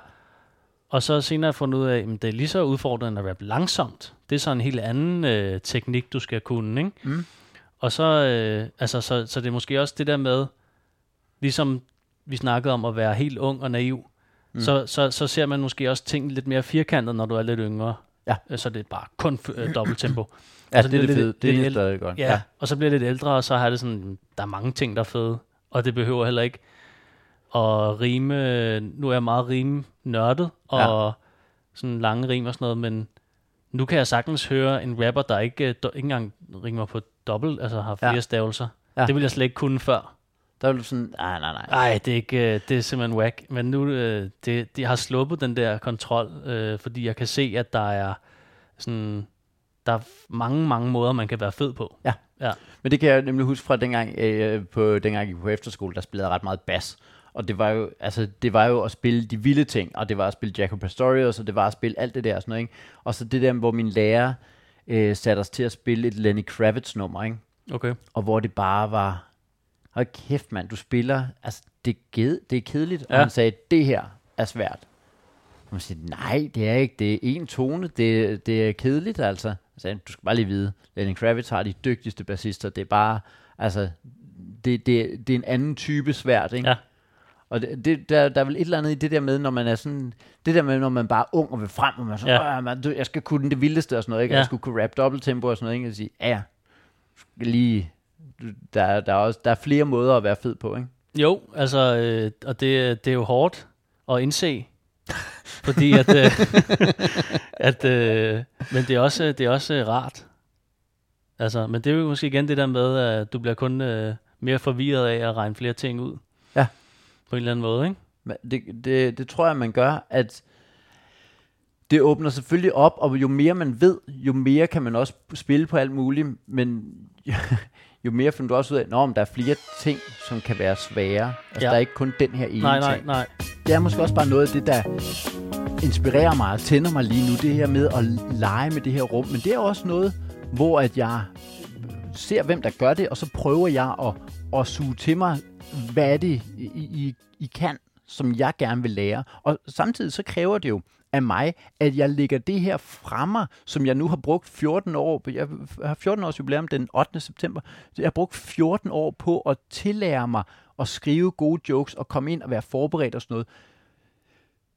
og så senere har jeg fundet ud af, at det er lige så udfordrende at rappe langsomt. Det er så en helt anden øh, teknik, du skal kunne, ikke? Mm. Og så, øh, altså, så, så det er måske også det der med, ligesom vi snakkede om at være helt ung og naiv, mm. så, så, så ser man måske også ting lidt mere firkantet, når du er lidt yngre. Ja. Øh, Så [CLEARS THROAT] det er bare kun øh, dobbelttempo. Ja, Og så det er det fede. lidt- Det er det godt. Ja, ja, og så bliver jeg lidt ældre, og så har det sådan, der er mange ting, der er fede. Og det behøver heller ikke at rime. Nu er jeg meget rime nørdet, og ja. sådan lange rim og sådan noget, men nu kan jeg sagtens høre en rapper, der ikke, øh, do, ikke engang ringer på dobbelt, altså har flere Ja. ja. stavelser. Ja. Ja. Det ville jeg slet ikke kunne før. Der er du sådan, nej, nej, nej. Nej, det er ikke, øh, det er simpelthen whack. Men nu, øh, det, de har sluppet den der kontrol, øh, fordi jeg kan se, at der er sådan, der er mange, mange måder, man kan være fed på. Ja. Ja. Men det kan jeg nemlig huske fra dengang, øh, på, dengang jeg gik på efterskole, der spillede jeg ret meget bas. Og det var jo, altså, det var jo at spille de vilde ting, og det var at spille Jacob Pastorius, og det var at spille alt det der og sådan noget, ikke? Og så det der, hvor min lærer øh, satte os til at spille et Lenny Kravitz nummer, ikke? Okay. Og hvor det bare var, hold kæft mand, du spiller, altså det ked, det er kedeligt. Ja. Og han sagde, det her er svært. Og man siger, nej, det er ikke, det er en tone, det, det er kedeligt altså. Jeg sagde, du skal bare lige vide, Lenny Kravitz har de dygtigste bassister, det er bare, altså, det, det, det er en anden type svært, ikke? Ja. Og det, det, der, der er vel et eller andet i det der med, når man er sådan, det der med, når man bare er ung og vil frem, og man sådan, Ja. man, du, jeg skal kunne det vildeste og sådan noget, ikke? Ja. Jeg skulle kunne rap dobbelttempo og sådan noget, ikke? Og sige, ja, ja, du skal lige, der, der, er også, der er flere måder at være fed på, ikke? Jo, altså, øh, og det, det er jo hårdt at indse, [LAUGHS] fordi at, øh, [LAUGHS] at øh, men det er også, det er også øh, rart. Altså, men det er jo måske igen det der med, at du bliver kun øh, mere forvirret af at regne flere ting ud. Ja. På en eller anden måde, ikke? Men det, det, det tror jeg, man gør, at det åbner selvfølgelig op, og jo mere man ved, jo mere kan man også spille på alt muligt, men jo mere finder du også ud af, at der er flere ting, som kan være svære. Altså, Ja. der er ikke kun den her ene Nej, nej, ting. nej. Det er måske også bare noget af det, der inspirerer mig og tænder mig lige nu, det her med at lege med det her rum. Men det er også noget, hvor at jeg ser, hvem der gør det, og så prøver jeg at, at suge til mig, hvad er det, I, I, I kan, som jeg gerne vil lære. Og samtidig så kræver det jo af mig, at jeg lægger det her fremme, som jeg nu har brugt 14 år, jeg har 14 års jubilæum den 8. september, jeg har brugt 14 år på at tillære mig at skrive gode jokes og komme ind og være forberedt og sådan noget.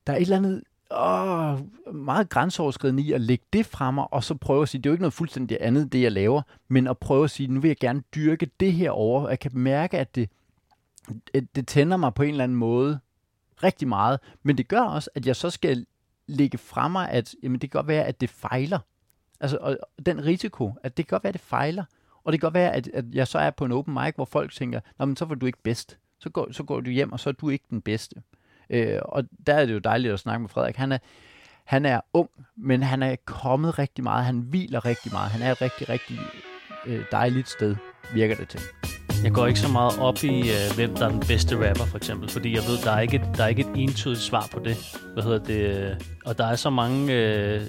Der er et eller andet åh, meget grænseoverskridende i at lægge det fremme, og så prøve at sige, det er jo ikke noget fuldstændig andet, det jeg laver, men at prøve at sige, nu vil jeg gerne dyrke det her over, og jeg kan mærke, at det, at det tænder mig på en eller anden måde rigtig meget, men det gør også, at jeg så skal lægge fra mig, at jamen, det kan godt være, at det fejler. Altså, og den risiko, at det kan godt være, at det fejler, og det kan godt være, at, at jeg så er på en open mic, hvor folk tænker, Nå, men så var du ikke bedst. Så går, så går du hjem, og så er du ikke den bedste. Øh, og der er det jo dejligt at snakke med Frederik. Han er, han er ung, men han er kommet rigtig meget. Han hviler rigtig meget. Han er et rigtig, rigtig øh, dejligt sted, virker det til. Jeg går ikke så meget op i, øh, hvem der er den bedste rapper, for eksempel. Fordi jeg ved, der er ikke et, der er ikke et entydigt svar på det. Hvad hedder det? Og der er så mange øh,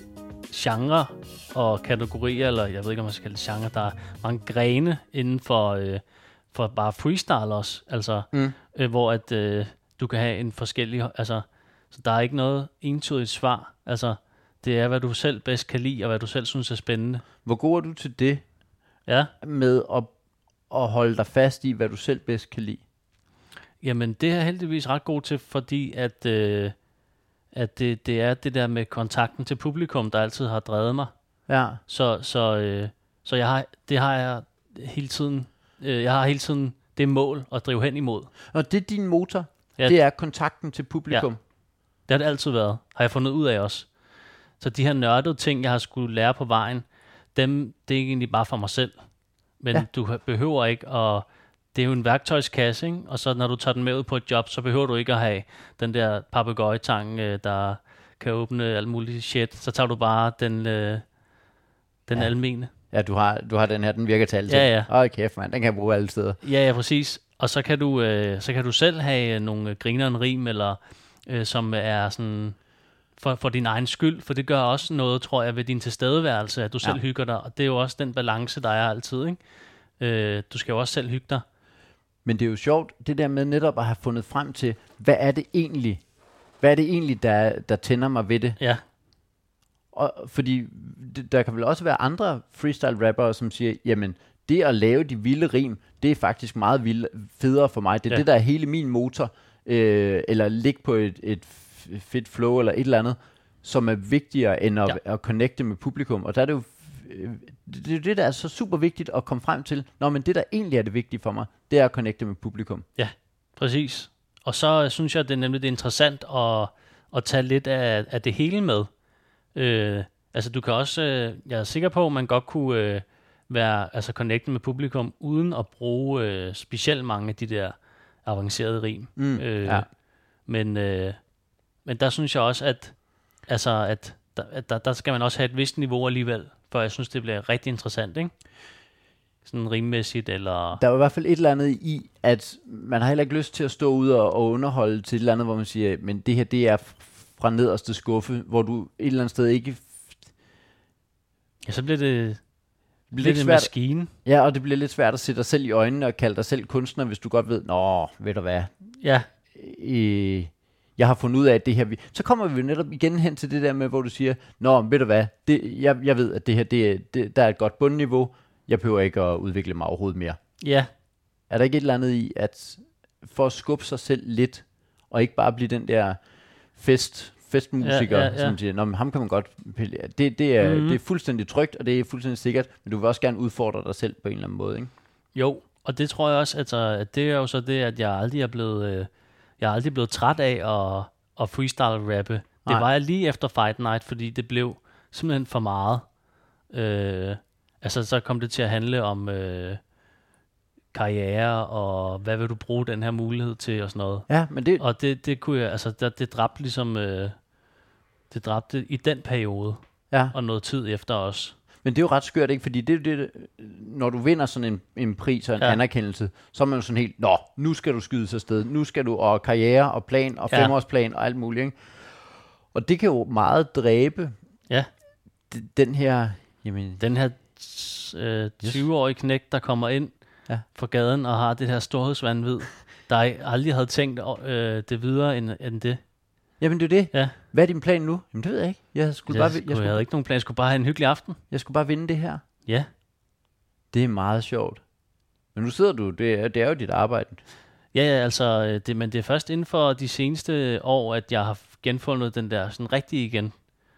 genre og kategorier, eller jeg ved ikke, om man skal kalde det genre. Der er mange grene inden for, øh, for bare freestyle også. Altså, Mm. øh, hvor at øh, du kan have en forskellig... Altså, så der er ikke noget entydigt svar. Altså, det er, hvad du selv bedst kan lide, og hvad du selv synes er spændende. Hvor god er du til det Ja, med at, at holde dig fast i, hvad du selv bedst kan lide? Jamen, det er jeg heldigvis ret god til, fordi at, øh, at det, det er det der med kontakten til publikum, der altid har drevet mig. Ja. Så, så, øh, så jeg har, det har jeg hele tiden, øh, jeg har hele tiden det mål at drive hen imod. Og det er din motor. Ja. Det er kontakten til publikum. Ja. Det har det altid været, har jeg fundet ud af også. Så de her nørdede ting, jeg har skulle lære på vejen, dem, det er egentlig bare for mig selv. Men ja. Du behøver ikke at... Det er jo en værktøjskasse, ikke? og så når du tager den med ud på et job, så behøver du ikke at have den der papegøjetang, øh, der kan åbne alt muligt shit. Så tager du bare den, øh, den ja. Ja. almene. Ja, du har, du har den her, den virker til alle. Ja, ja. Åh, kæft, mand. Den kan jeg bruge alle steder. Ja, ja, præcis. Og så kan du, øh, så kan du selv have øh, nogle grineren rim, eller øh, som er sådan for, for din egen skyld, for det gør også noget, tror jeg, ved din tilstedeværelse, at du selv Ja. hygger dig, og det er jo også den balance, der er altid, ikke? Øh, du skal jo også selv hygge dig. Men det er jo sjovt, det der med netop at have fundet frem til, hvad er det egentlig, hvad er det egentlig, der, der tænder mig ved det? Ja, Og, fordi der kan vel også være andre freestyle rappere, som siger, jamen, det at lave de vilde rim, det er faktisk meget vild, federe for mig. Det er Ja. det, der er hele min motor. Øh, eller ligge på et, et fedt flow, eller et eller andet, som er vigtigere end at, ja. at connecte med publikum. Og der er det jo øh, det, er det, der er så super vigtigt at komme frem til. Nå, men det, der egentlig er det vigtige for mig, det er at connecte med publikum. præcis. Og så synes jeg, det er nemlig det er interessant at, at tage lidt af, af det hele med. Øh, Altså, du kan også, øh, jeg er sikker på, at man godt kunne øh, være, altså connecte med publikum, uden at bruge øh, specielt mange af de der avancerede rim. Mm, Øh, ja. Men, øh, men der synes jeg også, at, altså, at, der, at der, der skal man også have et vist niveau alligevel, for jeg synes, det bliver rigtig interessant, ikke? Sådan rimmæssigt, eller... Der er i hvert fald et eller andet i, at man har heller ikke lyst til at stå ud og, og underholde til et eller andet, hvor man siger, men det her, det er fra nederste skuffe, hvor du et eller andet sted ikke... Ja, så bliver det, bliver det svært, maskine. ja, og det bliver lidt svært at sætte dig selv i øjnene og kalde dig selv kunstner, hvis du godt ved, nå, ved du hvad, Ja, øh, jeg har fundet ud af, at det her... Vi... Så kommer vi netop igen hen til det der med, hvor du siger, nå, ved du hvad, det, jeg, jeg ved, at det her, det, det, der er et godt bundniveau, jeg behøver ikke at udvikle mig overhovedet mere. ja, Er der ikke et eller andet i, at for at skubbe sig selv lidt, og ikke bare blive den der fest, festmusiker, Ja, ja, ja, som siger, Nå, men ham kan man godt pille. af." Det, det, er, Mhm. mm-hmm. det er fuldstændig trygt, og det er fuldstændig sikkert, men du vil også gerne udfordre dig selv på en eller anden måde, ikke? jo. Og det tror jeg også, altså, at det er jo så det, at jeg aldrig er blevet, øh, jeg er aldrig blevet træt af at, at freestyle-rappe. Det Nej. var jeg lige efter Fight Night, fordi det blev simpelthen for meget. Øh, altså, så kom det til at handle om øh, karriere, og hvad vil du bruge den her mulighed til, og sådan noget. Ja, men det, Og det, det kunne jeg, altså, det, det dræbte ligesom, øh, det dræbte i den periode, ja, og noget tid efter os. Men det er jo ret skørt, ikke? Fordi det, det, når du vinder sådan en, en pris og en Ja. anerkendelse, så er man jo sådan helt, nå, nu skal du skyde sig sted, nu skal du, og karriere, og plan, og Ja. femårsplan, og alt muligt, ikke? Og det kan jo meget dræbe Ja. den her, jamen, Den her øh, 20-årige knæk, der kommer ind Ja. fra gaden og har det her storhedsvandvid, der aldrig havde tænkt øh, det videre end, end det. Jamen det er det. Ja, Hvad er din plan nu? Jamen det ved jeg ikke. Jeg skulle, jeg, bare, skulle, jeg, jeg, skulle, havde ikke nogen plan. Jeg skulle bare have en hyggelig aften. jeg skulle bare vinde det her. Ja, Det er meget sjovt. Men nu sidder du, det er, det er jo dit arbejde. ja, ja altså, øh, det, men det er først inden for de seneste år, at jeg har genfundet den der sådan rigtig igen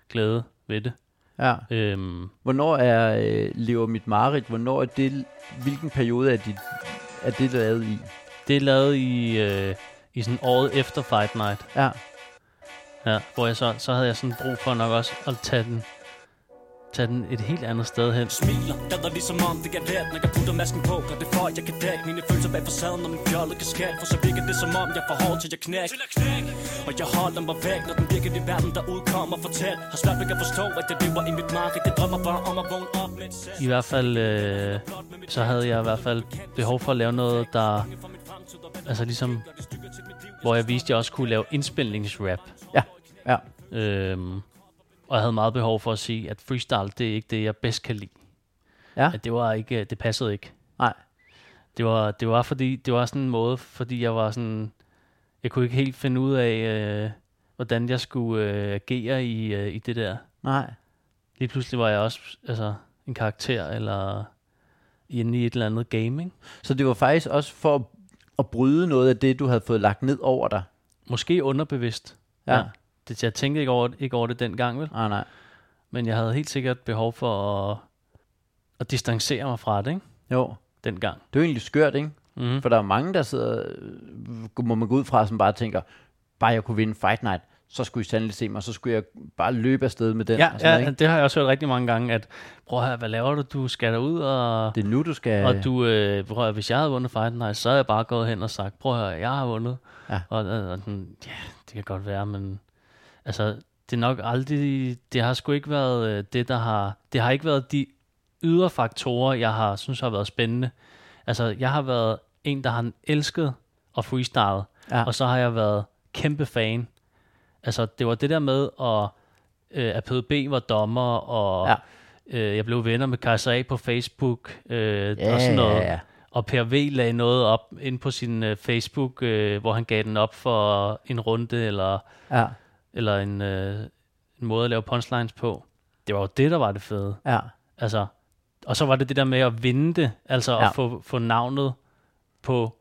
glæde ved det. Ja. Øhm, Hvornår er øh, lever mit mareridt? Hvornår er det, hvilken periode er, dit, er det lavet i? det er lavet i, øh, i sådan året efter Fight Night. Ja. Ja, hvor jeg så, så havde jeg sådan brug for nok også at tage den, tage den et helt andet sted hen. Smiler, lader ligesom om det er let Når jeg putter masken på, gør det for at jeg kan dække Mine følelser bag facaden om en fjollet kasket. For så virker det som om jeg får hårdt til jeg knæk Og jeg holder mig væk, når den virkelige verden der udkommer Fortæl, har svært ved at forstå, at jeg lever i mit mareridt Jeg drømmer bare om at vågne op med et I hvert fald, øh, så havde jeg i hvert fald behov for at lave noget, der, altså ligesom, hvor jeg viste, at jeg også kunne lave indspilningsrap. Ja. Ja. Øhm, og jeg havde meget behov for at sige, at freestyle, det er ikke det, jeg bedst kan lide. Ja. At det var ikke, det passede ikke. Nej. Det var, det var fordi, det var sådan en måde, fordi jeg var sådan, jeg kunne ikke helt finde ud af, øh, hvordan jeg skulle øh, agere i, øh, i det der. Nej. Lige pludselig var jeg også altså, en karakter, eller inde i et eller andet game, ikke? Så det var faktisk også for at, at bryde noget af det, du havde fået lagt ned over dig. Måske underbevidst. Ja. Det, jeg tænkte ikke over, ikke over det dengang, vel? Nej, nej. Men jeg havde helt sikkert behov for at, at distancere mig fra det, ikke? Jo. Dengang. Det er jo egentlig skørt, ikke? Mm. For der er mange, der sidder, må man gå ud fra, som bare tænker, bare jeg kunne vinde Fight Night, så skulle I sandelig se mig, så skulle jeg bare løbe afsted med den. Ja, og sådan noget, ja, ikke? det har jeg også hørt rigtig mange gange, at prøv høre, hvad laver du? Du skal derud, og, Det er nu, du skal... og du, øh, prøv at høre, hvis jeg havde vundet Fight Night, så havde jeg bare gået hen og sagt, prøv høre, jeg har vundet. Ja. Og, og, og ja, det kan godt være, men altså, det er nok aldrig, det har sgu ikke været øh, det, der har, det har ikke været de ydre faktorer, jeg har synes har været spændende. Altså, jeg har været en, der har elsket at freestyle, Ja. og så har jeg været kæmpe fan. Altså, det var det der med, at, øh, at PDB var dommer, og Ja. øh, jeg blev venner med Kaiser A på Facebook, øh, Ja, og sådan noget. ja, ja. Og Per V lagde noget op ind på sin øh, Facebook, øh, hvor han gav den op for en runde, eller, Ja, eller en, øh, en måde at lave punchlines på. Det var jo det, der var det fede. ja. Altså, og så var det det der med at vinde det, altså Ja. at få, få navnet på,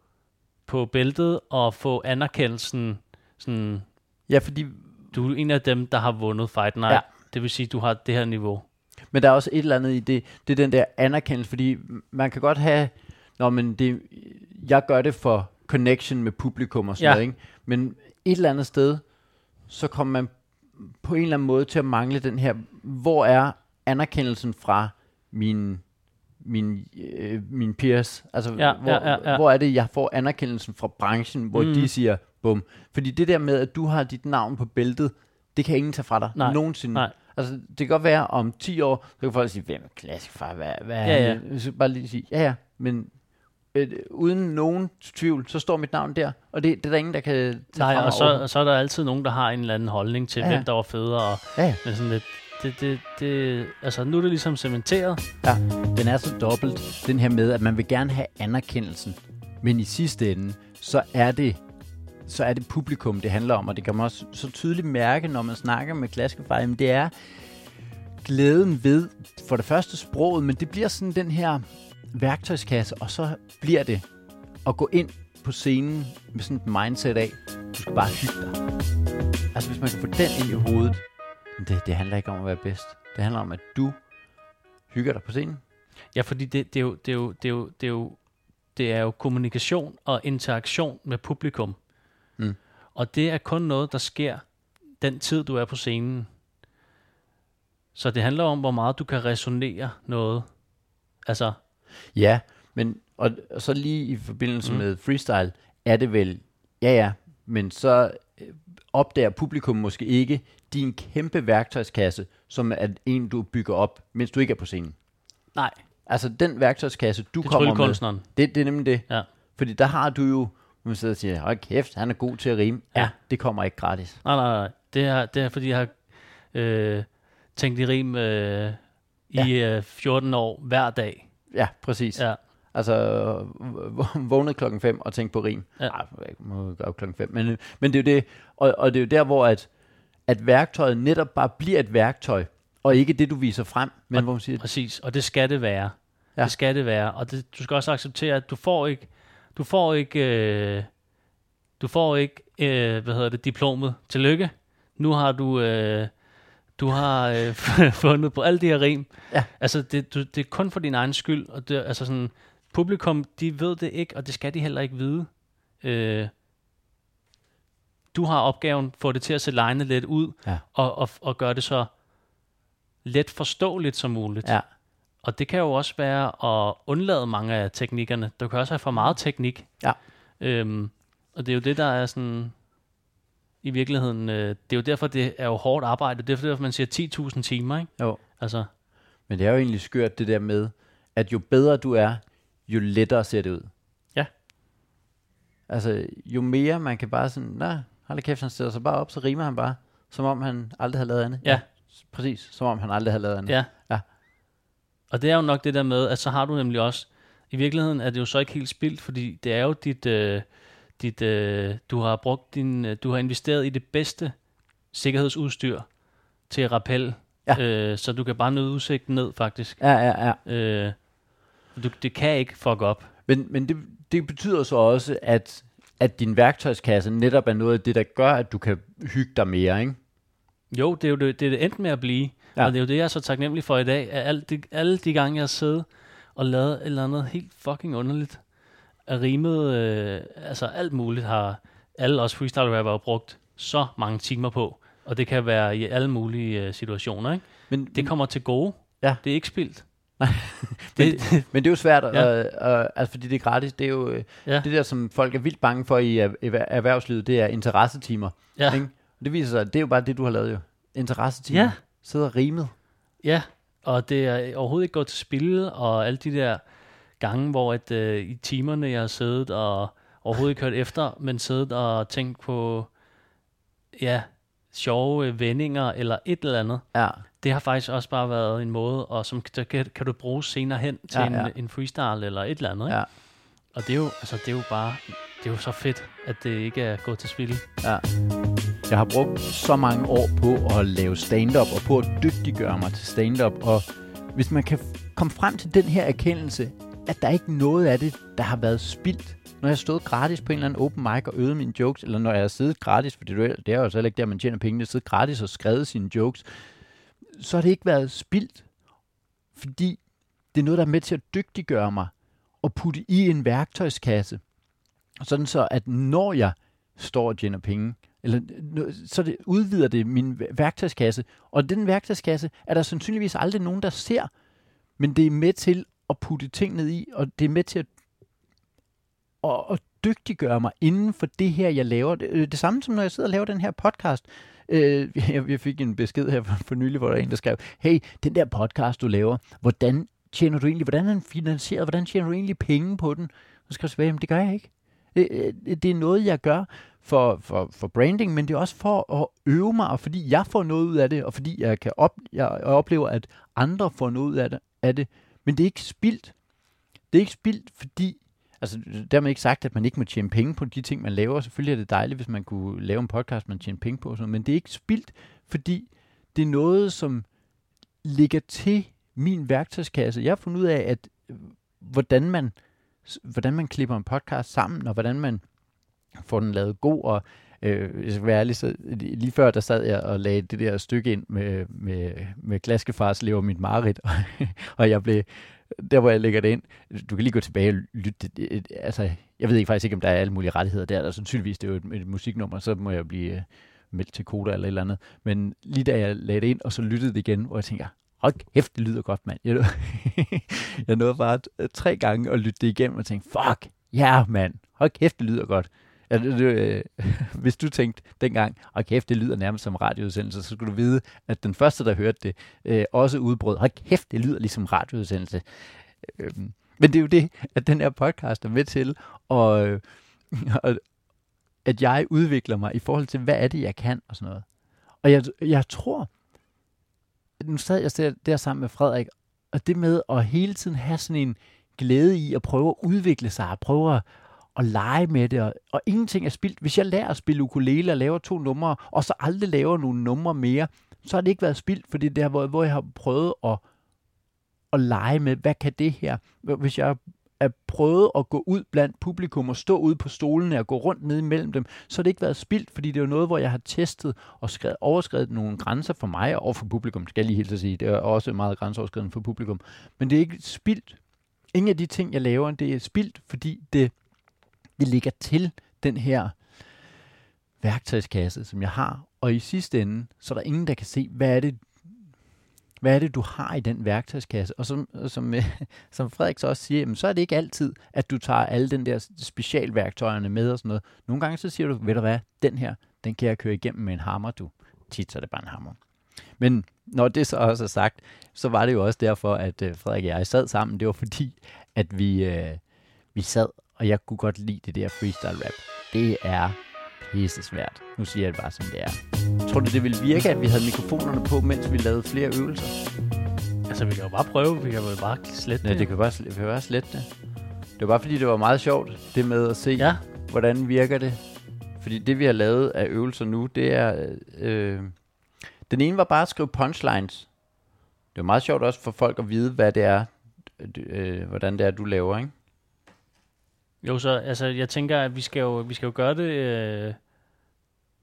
på bæltet, og få anerkendelsen, sådan, Ja, fordi, du er en af dem, der har vundet Fight Night. Ja. Det vil sige, du har det her niveau. men der er også et eller andet i det, det er den der anerkendelse, fordi man kan godt have, når men det, jeg gør det for connection med publikum og sådan Ja. noget, ikke? men et eller andet sted, så kommer man på en eller anden måde til at mangle den her, hvor er anerkendelsen fra min min, øh, min peers, altså Ja, hvor, ja, ja, ja. hvor er det, jeg får anerkendelsen fra branchen, hvor Mm. de siger, bum. Fordi det der med, at du har dit navn på bæltet, det kan ingen tage fra dig, Nej, nogensinde. nej. Altså, det kan godt være, om 10 år, så kan folk sige, hvem er klassisk far, hvad, hvad er Ja, han? Så bare lige sige, ja ja, men øh, uden nogen tvivl, så står mit navn der, og det, det er der ingen, der kan tage Nej, og så, og så er der altid nogen, der har en eller anden holdning til, Ja, hvem der var federe. Og, Ja, men sådan lidt, det, det, det, altså nu er det ligesom cementeret. Ja, den er så dobbelt, den her med, at man vil gerne have anerkendelsen, men i sidste ende, så er det så er det publikum, det handler om, og det kan man også så tydeligt mærke, når man snakker med men det er glæden ved, for det første sproget, men det bliver sådan den her værktøjskasse, og så bliver det at gå ind på scenen med sådan et mindset af, du skal bare hygge dig. Altså hvis man kan få den ind i hovedet, det, det handler ikke om at være bedst. Det handler om, at du hygger dig på scenen. Ja, fordi det, det, er jo, det, er jo, det, er jo, det, er jo, det er jo kommunikation og interaktion med publikum. Mm. Og det er kun noget, der sker den tid, du er på scenen. Så det handler om, hvor meget du kan resonere noget. Altså, Ja, men og, og så lige i forbindelse Mm. med freestyle, er det vel, ja ja, men så øh, opdager publikum måske ikke din kæmpe værktøjskasse, som er en, du bygger op, mens du ikke er på scenen. nej, Altså den værktøjskasse, du det er kommer med, det, det er nemlig det. Ja. Fordi der har du jo, man sidder og siger, hold kæft, han er god til at rime. Ja, Ja. det kommer ikke gratis. Nej, nej, nej. Det er, det er fordi, jeg har øh, tænkt i rim øh, i øh, 14 år hver dag. Ja, præcis. Ja. Altså, v- vågnet klokken 5 og tænkt på rim. Ja. Ej, jeg må op klokken 5. Men, men det er jo det, og, og det er jo der, hvor at, at værktøjet netop bare bliver et værktøj, og ikke det, du viser frem, men Og- hvor man siger, præcis. Og det skal det være. Ja. Ja. Det skal det være. Og det, du skal også acceptere, at du får ikke, du får ikke, øh, du får ikke, øh, hvad hedder det, diplomet. Tillykke. Nu har du, øh, du har øh, [LAUGHS] fundet på alle de her rim. Ja. Altså, det, du, det er kun for din egen skyld. Og det, altså sådan, publikum, de ved det ikke, og det skal de heller ikke vide. Øh, du har opgaven, få det til at se lejende lidt ud, Ja. og, og, og gøre det så let forståeligt som muligt. ja, Og det kan jo også være at undlade mange af teknikkerne. Du kan også have for meget teknik. Ja. Øhm, og det er jo det, der er sådan... I virkeligheden, øh, det er jo derfor, det er jo hårdt arbejde. Det er derfor, man siger 10.000 timer, ikke? jo. Altså, Men det er jo egentlig skørt det der med, at jo bedre du er, jo lettere ser det ud. Ja. Altså, jo mere man kan bare sådan, nej, hold kæft, han stiller sig bare op, så rimer han bare, som om han aldrig har lavet andet. Ja. Præcis, som om han aldrig har lavet andet. ja. Ja. Og det er jo nok det der med, at så har du nemlig også... I virkeligheden er det jo så ikke helt spildt, fordi det er jo dit... Øh, dit øh, du har brugt din... Øh, du har investeret i det bedste sikkerhedsudstyr til rappel. Ja. Øh, så du kan bare nøde udsigten ned, faktisk. Ja, ja, ja. Øh, du, det kan ikke fuck op. Men, men det, det betyder så også, at, at din værktøjskasse netop er noget af det, der gør, at du kan hygge dig mere, ikke? Jo, det er jo det, det, er det endte med at blive. Ja. Og det er jo det, jeg er så taknemmelig for i dag. At alle de, alle de gange, jeg har siddet og lavet et eller andet helt fucking underligt, er rimet, øh, altså alt muligt har alle os freestyle rapper brugt så mange timer på. Og det kan være i alle mulige øh, situationer, ikke? Men, Det kommer til gode. Ja. Det er ikke spildt. [LAUGHS] Men det, Men det er jo svært, ja. Øh, øh, altså fordi det er gratis. Det er jo øh, ja, det der, som folk er vildt bange for i er- erhver- erhvervslivet, det er interessetimer. ja, Ikke? Det viser sig, at det er jo bare det, du har lavet jo. Interessetimer. Ja. Sidder og rimet. ja. Og det er overhovedet ikke gået til spil, og alle de der gange, hvor at, øh, i timerne, jeg har siddet og overhovedet ikke hørt efter, men siddet og tænkt på, ja, sjove øh, vendinger eller et eller andet. Ja. Det har faktisk også bare været en måde, og som der kan, kan du bruge senere hen til Ja, en, ja. en freestyle eller et eller andet. Ikke? Ja. Og det er, jo, altså, det er jo bare, det er jo så fedt, at det ikke er gået til spil. Ja. Jeg har brugt så mange år på at lave stand-up, og på at dygtiggøre mig til stand-up, og hvis man kan komme frem til den her erkendelse, at der ikke er noget af det, der har været spildt, når jeg stod gratis på en eller anden open mic og øvede mine jokes, eller når jeg har siddet gratis, for det er jo- det er jo altså så ikke der, man tjener penge, det siddet gratis og skrevet sine jokes, så har det ikke været spildt, fordi det er noget, der er med til at dygtiggøre mig, og putte i en værktøjskasse, sådan så, at når jeg står og tjener penge, Eller, så det udvider det min værktøjskasse. Og den værktøjskasse er der sandsynligvis aldrig nogen, der ser. Men det er med til at putte ting ned i, og det er med til at, at, at dygtiggøre mig inden for det her, jeg laver. Det, øh, det samme som når jeg sidder og laver den her podcast. Øh, [LAUGHS] jeg, jeg fik en besked her for, for nylig, hvor der er en, der skrev, hey, den der podcast, du laver, hvordan tjener du egentlig, hvordan er den finansieret, hvordan tjener du egentlig penge på den? Så skal jeg tilbage, jamen det gør jeg ikke. Det, det er noget, jeg gør for, for, for branding, men det er også for at øve mig, og fordi jeg får noget ud af det, og fordi jeg, kan op, jeg oplever, at andre får noget ud af det, af det. Men det er ikke spildt. Det er ikke spildt, fordi Altså, dermed ikke sagt, at man ikke må tjene penge på de ting, man laver. Selvfølgelig er det dejligt, hvis man kunne lave en podcast, man tjener penge på. og Sådan, men det er ikke spildt, fordi det er noget, som ligger til min værktøjskasse. Jeg har fundet ud af, at øh, hvordan man, hvordan man klipper en podcast sammen, og hvordan man får den lavet god, og øh, jeg skal være ærlig, så lige før der sad jeg og lagde det der stykke ind med, med, med glaskefars lever mit mareridt, og, [LAUGHS] og jeg blev, der hvor jeg lægger det ind, du kan lige gå tilbage og lytte, det, det, altså, jeg ved ikke faktisk ikke, om der er alle mulige rettigheder der, der sandsynligvis, det er jo et, et musiknummer, så må jeg blive øh, meldt til koda eller et eller andet, men lige da jeg lagde det ind, og så lyttede det igen, hvor jeg tænker, hold kæft, det lyder godt, mand. Jeg, nåede- [LAUGHS] jeg nåede bare tre gange at lytte det igennem og tænkte, fuck, ja, yeah, mand, hold kæft, det lyder godt. Ja, det, øh, [LAUGHS] hvis du tænkte dengang, og kæft, det lyder nærmest som radioudsendelse, så skulle du vide, at den første, der hørte det, øh, også udbrød, og kæft, det lyder ligesom radioudsendelse. Øh, men det er jo det, at den her podcast er med til, og, øh, [LAUGHS] og at jeg udvikler mig i forhold til, hvad er det, jeg kan, og sådan noget. Og jeg, jeg tror, nu sad jeg der, sammen med Frederik, og det med at hele tiden have sådan en glæde i at prøve at udvikle sig, at prøve at, og lege med det, og, og ingenting er spildt. Hvis jeg lærer at spille ukulele og laver to numre, og så aldrig laver nogle numre mere, så har det ikke været spildt, fordi det har været, hvor jeg har prøvet at, at lege med, hvad kan det her? Hvis jeg er prøvet at gå ud blandt publikum og stå ude på stolene og gå rundt ned imellem dem, så har det ikke været spildt, fordi det er jo noget, hvor jeg har testet og skrevet, overskrevet nogle grænser for mig og for publikum, skal jeg lige helt sige. Det er også meget grænseoverskridende for publikum. Men det er ikke spildt. Ingen af de ting, jeg laver, det er spildt, fordi det, det ligger til den her værktøjskasse, som jeg har. Og i sidste ende, så er der ingen, der kan se, hvad er det, hvad er det, du har i den værktøjskasse? Og som, som, øh, [LAUGHS] som Frederik så også siger, jamen, så er det ikke altid, at du tager alle den der specialværktøjerne med og sådan noget. Nogle gange så siger du, ved du hvad, den her, den kan jeg køre igennem med en hammer, du. Tit så er det bare en hammer. Men når det så også er sagt, så var det jo også derfor, at øh, Frederik og jeg sad sammen. Det var fordi, at vi, øh, vi sad, og jeg kunne godt lide det der freestyle rap. Det er pisse svært. Nu siger jeg det bare, som det er. Tror du, det ville virke, at vi havde mikrofonerne på, mens vi lavede flere øvelser? Altså, vi kan jo bare prøve. Vi kan jo bare slette Nej, det kan bare, vi kan bare slette det. Det var bare fordi, det var meget sjovt, det med at se, Ja, hvordan virker det. Fordi det, vi har lavet af øvelser nu, det er... Øh, den ene var bare at skrive punchlines. Det var meget sjovt også for folk at vide, hvad det er, øh, hvordan det er, du laver, ikke? Jo, så altså, jeg tænker, at vi skal jo, vi skal jo gøre det øh,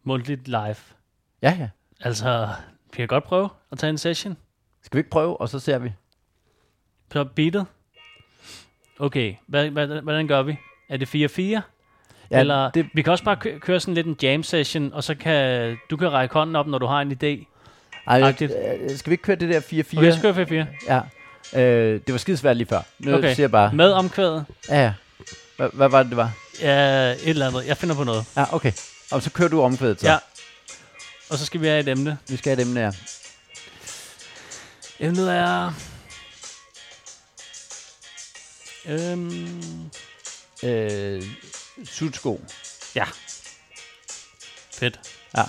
mundtligt live. Ja, ja. Altså, vi kan godt prøve at tage en session. Skal vi ikke prøve, og så ser vi? Så beatet. Okay, hvad, hvad, hvordan gør vi? Er det 4-4? Ja, Eller det, vi kan også bare kø- køre sådan lidt en jam session, og så kan du kan række hånden op, når du har en idé. ej, agtigt. øh, skal vi ikke køre det der 4-4? Okay, så kører 4-4. Ja. Øh, det var skidesvært lige før. Nu. Okay. siger jeg bare... Med omkvædet. Ja, ja. Hvad, hvad var det, det var? Ja, et eller andet. Jeg finder på noget. Ja, okay. Og så kører du omkvædet så. Ja. Og så skal vi have et emne. Vi skal have dem der. Emnet er... Øhm, Øh, sutsko. fedt. Ja.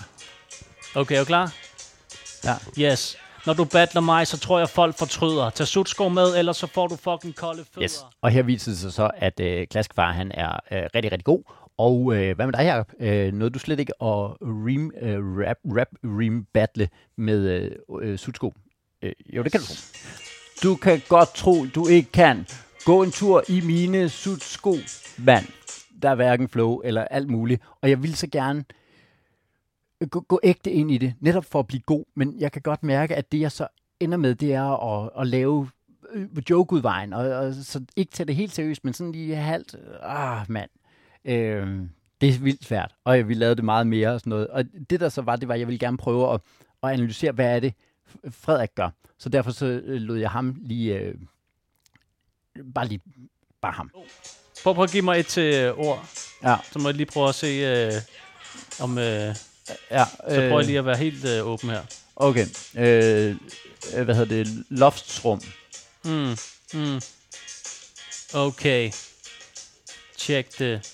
Okay, er du klar? Ja. Yes. Når du battler mig, så tror jeg, folk fortryder. Tag sutsko med, ellers så får du fucking kolde fødder. Yes. Og her viser det sig så, at øh, Klaskefar, han er øh, rigtig, rigtig god. Og øh, hvad med dig, Jacob? Øh, noget du slet ikke at ream, øh, rap, rap ream battle med øh, øh, sutsko? Øh, jo, det kan du. Du kan godt tro, du ikke kan. Gå en tur i mine sutsko, mand. Der er hverken flow eller alt muligt. Og jeg vil så gerne gå, gå ægte ind i det, netop for at blive god. Men jeg kan godt mærke, at det jeg så ender med, det er at, at lave øh, joke-udvejen, og, og så ikke tage det helt seriøst, men sådan lige halvt, ah, mand. Øh, Det er vildt svært, og vi lavede det meget mere og sådan noget. Og det der så var, det var, at jeg ville gerne prøve at, at analysere, hvad er det, Frederik gør. Så derfor så øh, lod jeg ham lige, øh, bare lige, bare ham. Prøv, prøv at give mig et øh, ord. Ja. Så må jeg lige prøve at se, øh, om... Øh, Ja, så prøver jeg lige at være helt øh, åben her. Okay. Øh, øh, hvad hedder det? Loftsrum. Mm, mm. Okay. Check det.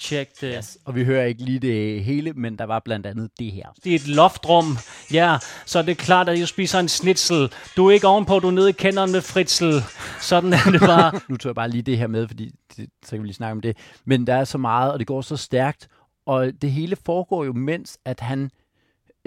Check det. Yes. Og vi hører ikke lige det hele, men der var blandt andet det her. Det er et loftrum. Ja, så er det klart, at jeg spiser en snitsel. Du er ikke ovenpå, du er nede i kenderen med fritsel. Sådan er det bare. [LAUGHS] Nu tog jeg bare lige det her med, fordi det, så kan vi lige snakke om det. Men der er så meget, og det går så stærkt, og det hele foregår jo, mens at han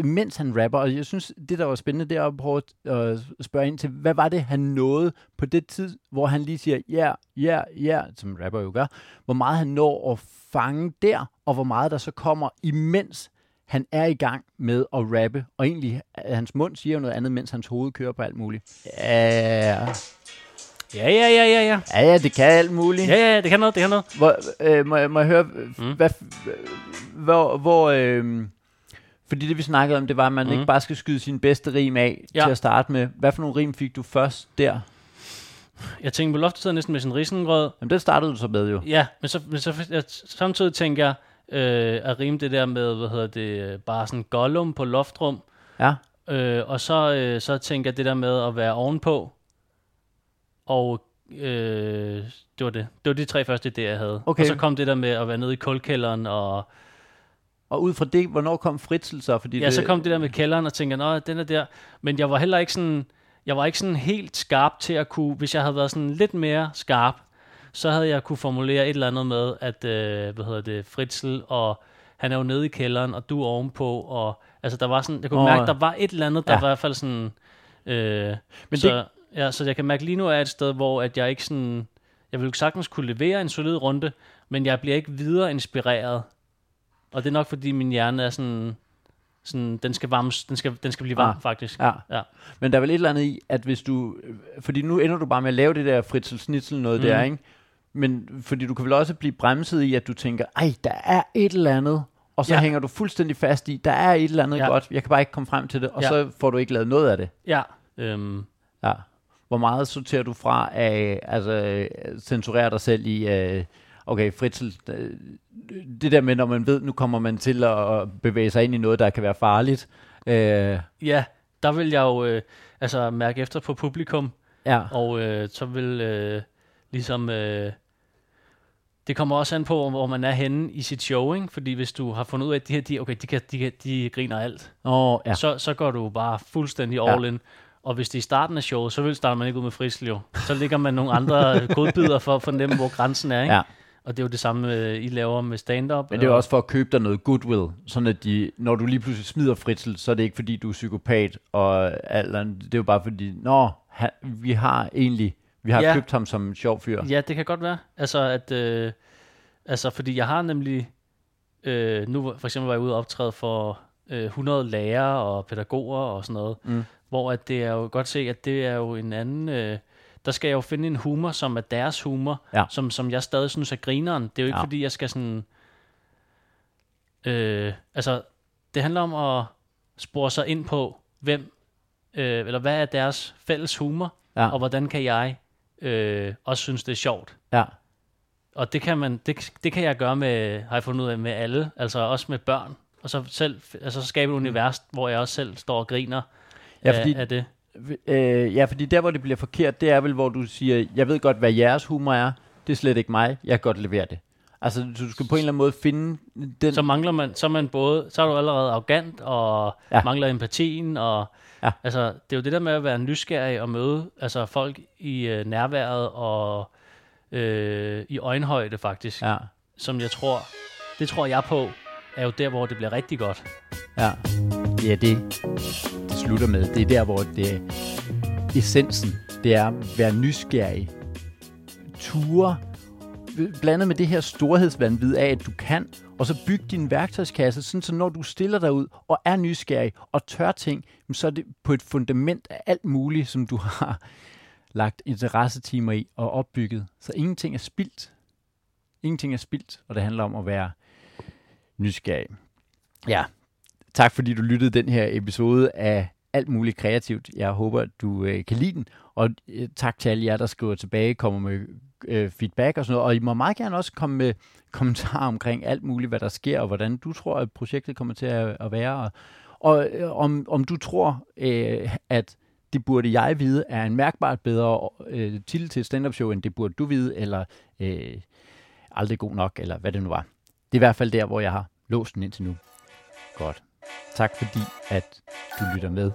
mens han rapper, og jeg synes, det der var spændende, det er at prøve at øh, spørge ind til, hvad var det, han nåede på det tid, hvor han lige siger, ja, ja, ja, som rapper jo gør, hvor meget han når at fange der, og hvor meget der så kommer, imens han er i gang med at rappe, og egentlig, hans mund siger jo noget andet, mens hans hoved kører på alt muligt. Ja, Ja, ja, ja, ja, ja. ja, ja det kan alt muligt. Ja, ja, det kan noget, det kan noget. Hvor, øh, må, jeg, må jeg høre, mm. hvad, hvor, hvor øh, fordi det vi snakkede om, det var, at man mm. ikke bare skal skyde sin bedste rim af ja. til at starte med. Hvad for nogle rim fik du først der? Jeg tænkte på loftet næsten med sin risengrød. Jamen det startede du så med jo. Ja, men så, men så jeg, samtidig tænker jeg, øh, at rime det der med, hvad hedder det, bare sådan gollum på loftrum. Ja. Øh, og så, øh, så tænker jeg det der med at være ovenpå. Og øh, det var det. Det var de tre første idéer, jeg havde. Okay. Og så kom det der med at være nede i kulkælderen og... Og ud fra det, hvornår kom Fritzel så? Fordi ja, det... så kom det der med kælderen og tænkte, nå, den er der. Men jeg var heller ikke sådan, jeg var ikke sådan helt skarp til at kunne, hvis jeg havde været sådan lidt mere skarp, så havde jeg kunne formulere et eller andet med, at, øh, hvad hedder det, Fritzel, og han er jo nede i kælderen, og du er ovenpå, og altså der var sådan, jeg kunne oh, mærke, der var et eller andet, der Ja. var i hvert fald sådan, øh, Men så, det... ja, så jeg kan mærke lige nu er jeg et sted, hvor at jeg ikke sådan, jeg vil sagtens kunne levere en solid runde, men jeg bliver ikke videre inspireret. Og det er nok fordi min hjerne er sådan, sådan den skal varmes, den skal, den skal blive varm Ah, faktisk. Ja. Ja. Men der er vel et eller andet i, at hvis du... Fordi nu ender du bare med at lave det der Fritzel noget mm. der, Mhm. ikke? Men fordi du kan vel også blive bremset i, at du tænker, ej, der er et eller andet, og så ja. Hænger du fuldstændig fast i, der er et eller andet ja. Godt, jeg kan bare ikke komme frem til det, og. Ja. så får du ikke lavet noget af det. Ja. Øhm, Ja. Hvor meget sorterer du fra af, altså øh, censurere dig selv i, øh, okay, Fritzel, det der med, når man ved, nu kommer man til at bevæge sig ind i noget, der kan være farligt. Øh, ja, der vil jeg jo øh, altså mærke efter på publikum, ja, og øh, så vil øh, ligesom... Øh, det kommer også an på, hvor man er henne i sit show, ikke? Fordi hvis du har fundet ud af, at de her, de, okay, de, kan, de, kan, de griner alt, Åh, ja. så, så går du bare fuldstændig Ja. all in. Og hvis det er i starten af showet, så vil starter man ikke ud med fristel jo. Så ligger man nogle andre godbidder for at fornemme, hvor grænsen er, ikke? ja. Og det er jo det samme, øh, I laver med stand-up. Men det er jo og- også for at købe dig noget goodwill, sådan at de, når du lige pludselig smider Fritzel, så er det ikke fordi, du er psykopat, og andet. det er jo bare fordi, nå, han, vi har egentlig, vi har. Ja. købt ham som en sjov fyr. Ja, det kan godt være. Altså, at, øh, altså fordi jeg har nemlig, øh, nu for eksempel var jeg ude og optræde for øh, 100 lærere og pædagoger og sådan noget, Mm. hvor at det er jo godt se, at det er jo en anden, øh, der skal jeg jo finde en humor, som er deres humor, Ja. som, som jeg stadig synes er grineren. Det er jo ikke Ja. fordi, jeg skal sådan, øh, altså, det handler om at spore sig ind på, hvem, øh, eller hvad er deres fælles humor, Ja. og hvordan kan jeg øh, også synes, det er sjovt. Ja. Og det kan, man, det, det kan jeg gøre med, har jeg fundet ud af, med alle, altså også med børn. Og så selv, altså så skabe et univers, hvor jeg også selv står og griner Ja, af, fordi- af det. Øh, ja, fordi der, hvor det bliver forkert, det er vel, hvor du siger, jeg ved godt, hvad jeres humor er, det er slet ikke mig, jeg kan godt levere det. Altså, du skal på en eller anden måde finde den... Så mangler man, så man både, så er du allerede arrogant, og Ja. mangler empatien, og Ja. altså, det er jo det der med at være nysgerrig og møde altså, folk i øh, nærværet og øh, i øjenhøjde faktisk. Ja, som jeg tror, det tror jeg på, er jo der, hvor det bliver rigtig godt. ja. ja det, det slutter med. Det er der, hvor det essensen, det er at være nysgerrig. Ture, blandet med det her storhedsvandvid af, at du kan, og så bygge din værktøjskasse, sådan så når du stiller dig ud og er nysgerrig og tør ting, så er det på et fundament af alt muligt, som du har lagt interessetimer i og opbygget. Så ingenting er spildt. Ingenting er spildt, og det handler om at være nysgerrig. Ja, tak fordi du lyttede den her episode af alt muligt kreativt. Jeg håber, du øh, kan lide den, og øh, tak til alle jer, der skriver tilbage, kommer med øh, feedback og sådan noget. Og I må meget gerne også komme med [LAUGHS] kommentarer omkring alt muligt, hvad der sker, og hvordan du tror, at projektet kommer til at, at være. Og, og øh, om, om du tror, øh, at det burde jeg vide, er en mærkbart bedre øh, titel til stand-up show, end det burde du vide, eller øh, aldrig god nok, eller hvad det nu var. Det er i hvert fald der, hvor jeg har låst den indtil nu. Godt. Tak fordi, at du lytter med.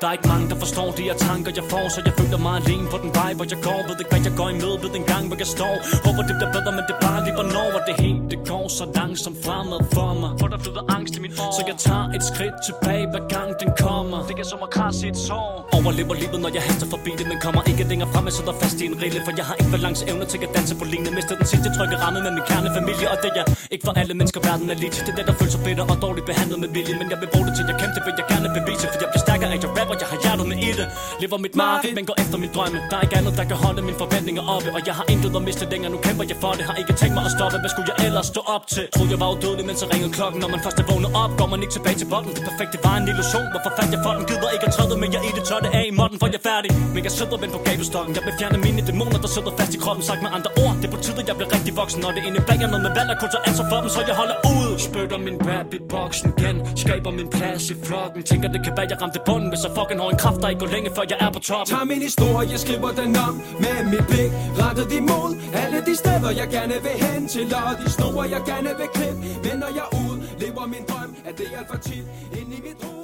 Der er ikke mange, der forstår de her tanker, jeg får Så jeg føler mig alene på den vej, hvor jeg går Ved ikke, hvad jeg går imod ved den gang, hvor jeg står. Håber det bliver bedre, men det er bare lige hvornår Og det hele, det går så langsomt fremad for mig. For der flyder angst i min år Så jeg tager et skridt tilbage, hver gang den kommer. Det kan som at krasse et sår. Overlever livet, når jeg haster forbi det Men kommer ikke længere frem, jeg sidder fast i en rille For jeg har ikke balance evne til at danse på lignende. Mister den sidste trygge ramme med min kernefamilie Og det er ikke for alle mennesker, verden er lige til Det er det, der føles så bitter og dårligt behandlet med vilje. Men jeg vil bruge det til, jeg kæmpe, det vil jeg gerne bevise For jeg bliver stærkere af, jeg rapper, jeg har hjertet med i det Lever mit mareridt, men går efter min drømme. Der er ikke andet, der kan holde mine forventninger oppe Og jeg har intet at miste længere, nu kæmper jeg for det Har ikke tænkt mig at stoppe, hvad skulle jeg ellers stå op til? Troede jeg var udødelig, men så ringede klokken. Når man først er vågnet op, går man ikke tilbage til bolden. Det perfekte var en illusion, hvorfor fandt jeg for den Gider ikke at træde, men jeg i det tør det af i modden For jeg er færdig, men jeg sidder ven på gabestokken Jeg vil fjerne mine dæmoner, der sidder fast i kroppen. Sagt med andre ord, det er på tide, jeg bliver rigtig voksen. Når det indebærer noget med valg, at kunne tage ansvar for dem Så jeg holder ud. Spytter min rap i boksen igen. Skaber min plads i flokken. Tænker det kan være, jeg ramte bunden. Hvis jeg fucking har en kraft, der ikke går længe før jeg er på toppen. Tag min historie, skriver den om Med mit blik. Rettet imod Alle de steder, jeg gerne vil hen til Og de snore, jeg gerne vil klippe. Vender når jeg er ude, lever min drøm At det er alt for tit. Ind i mit hoved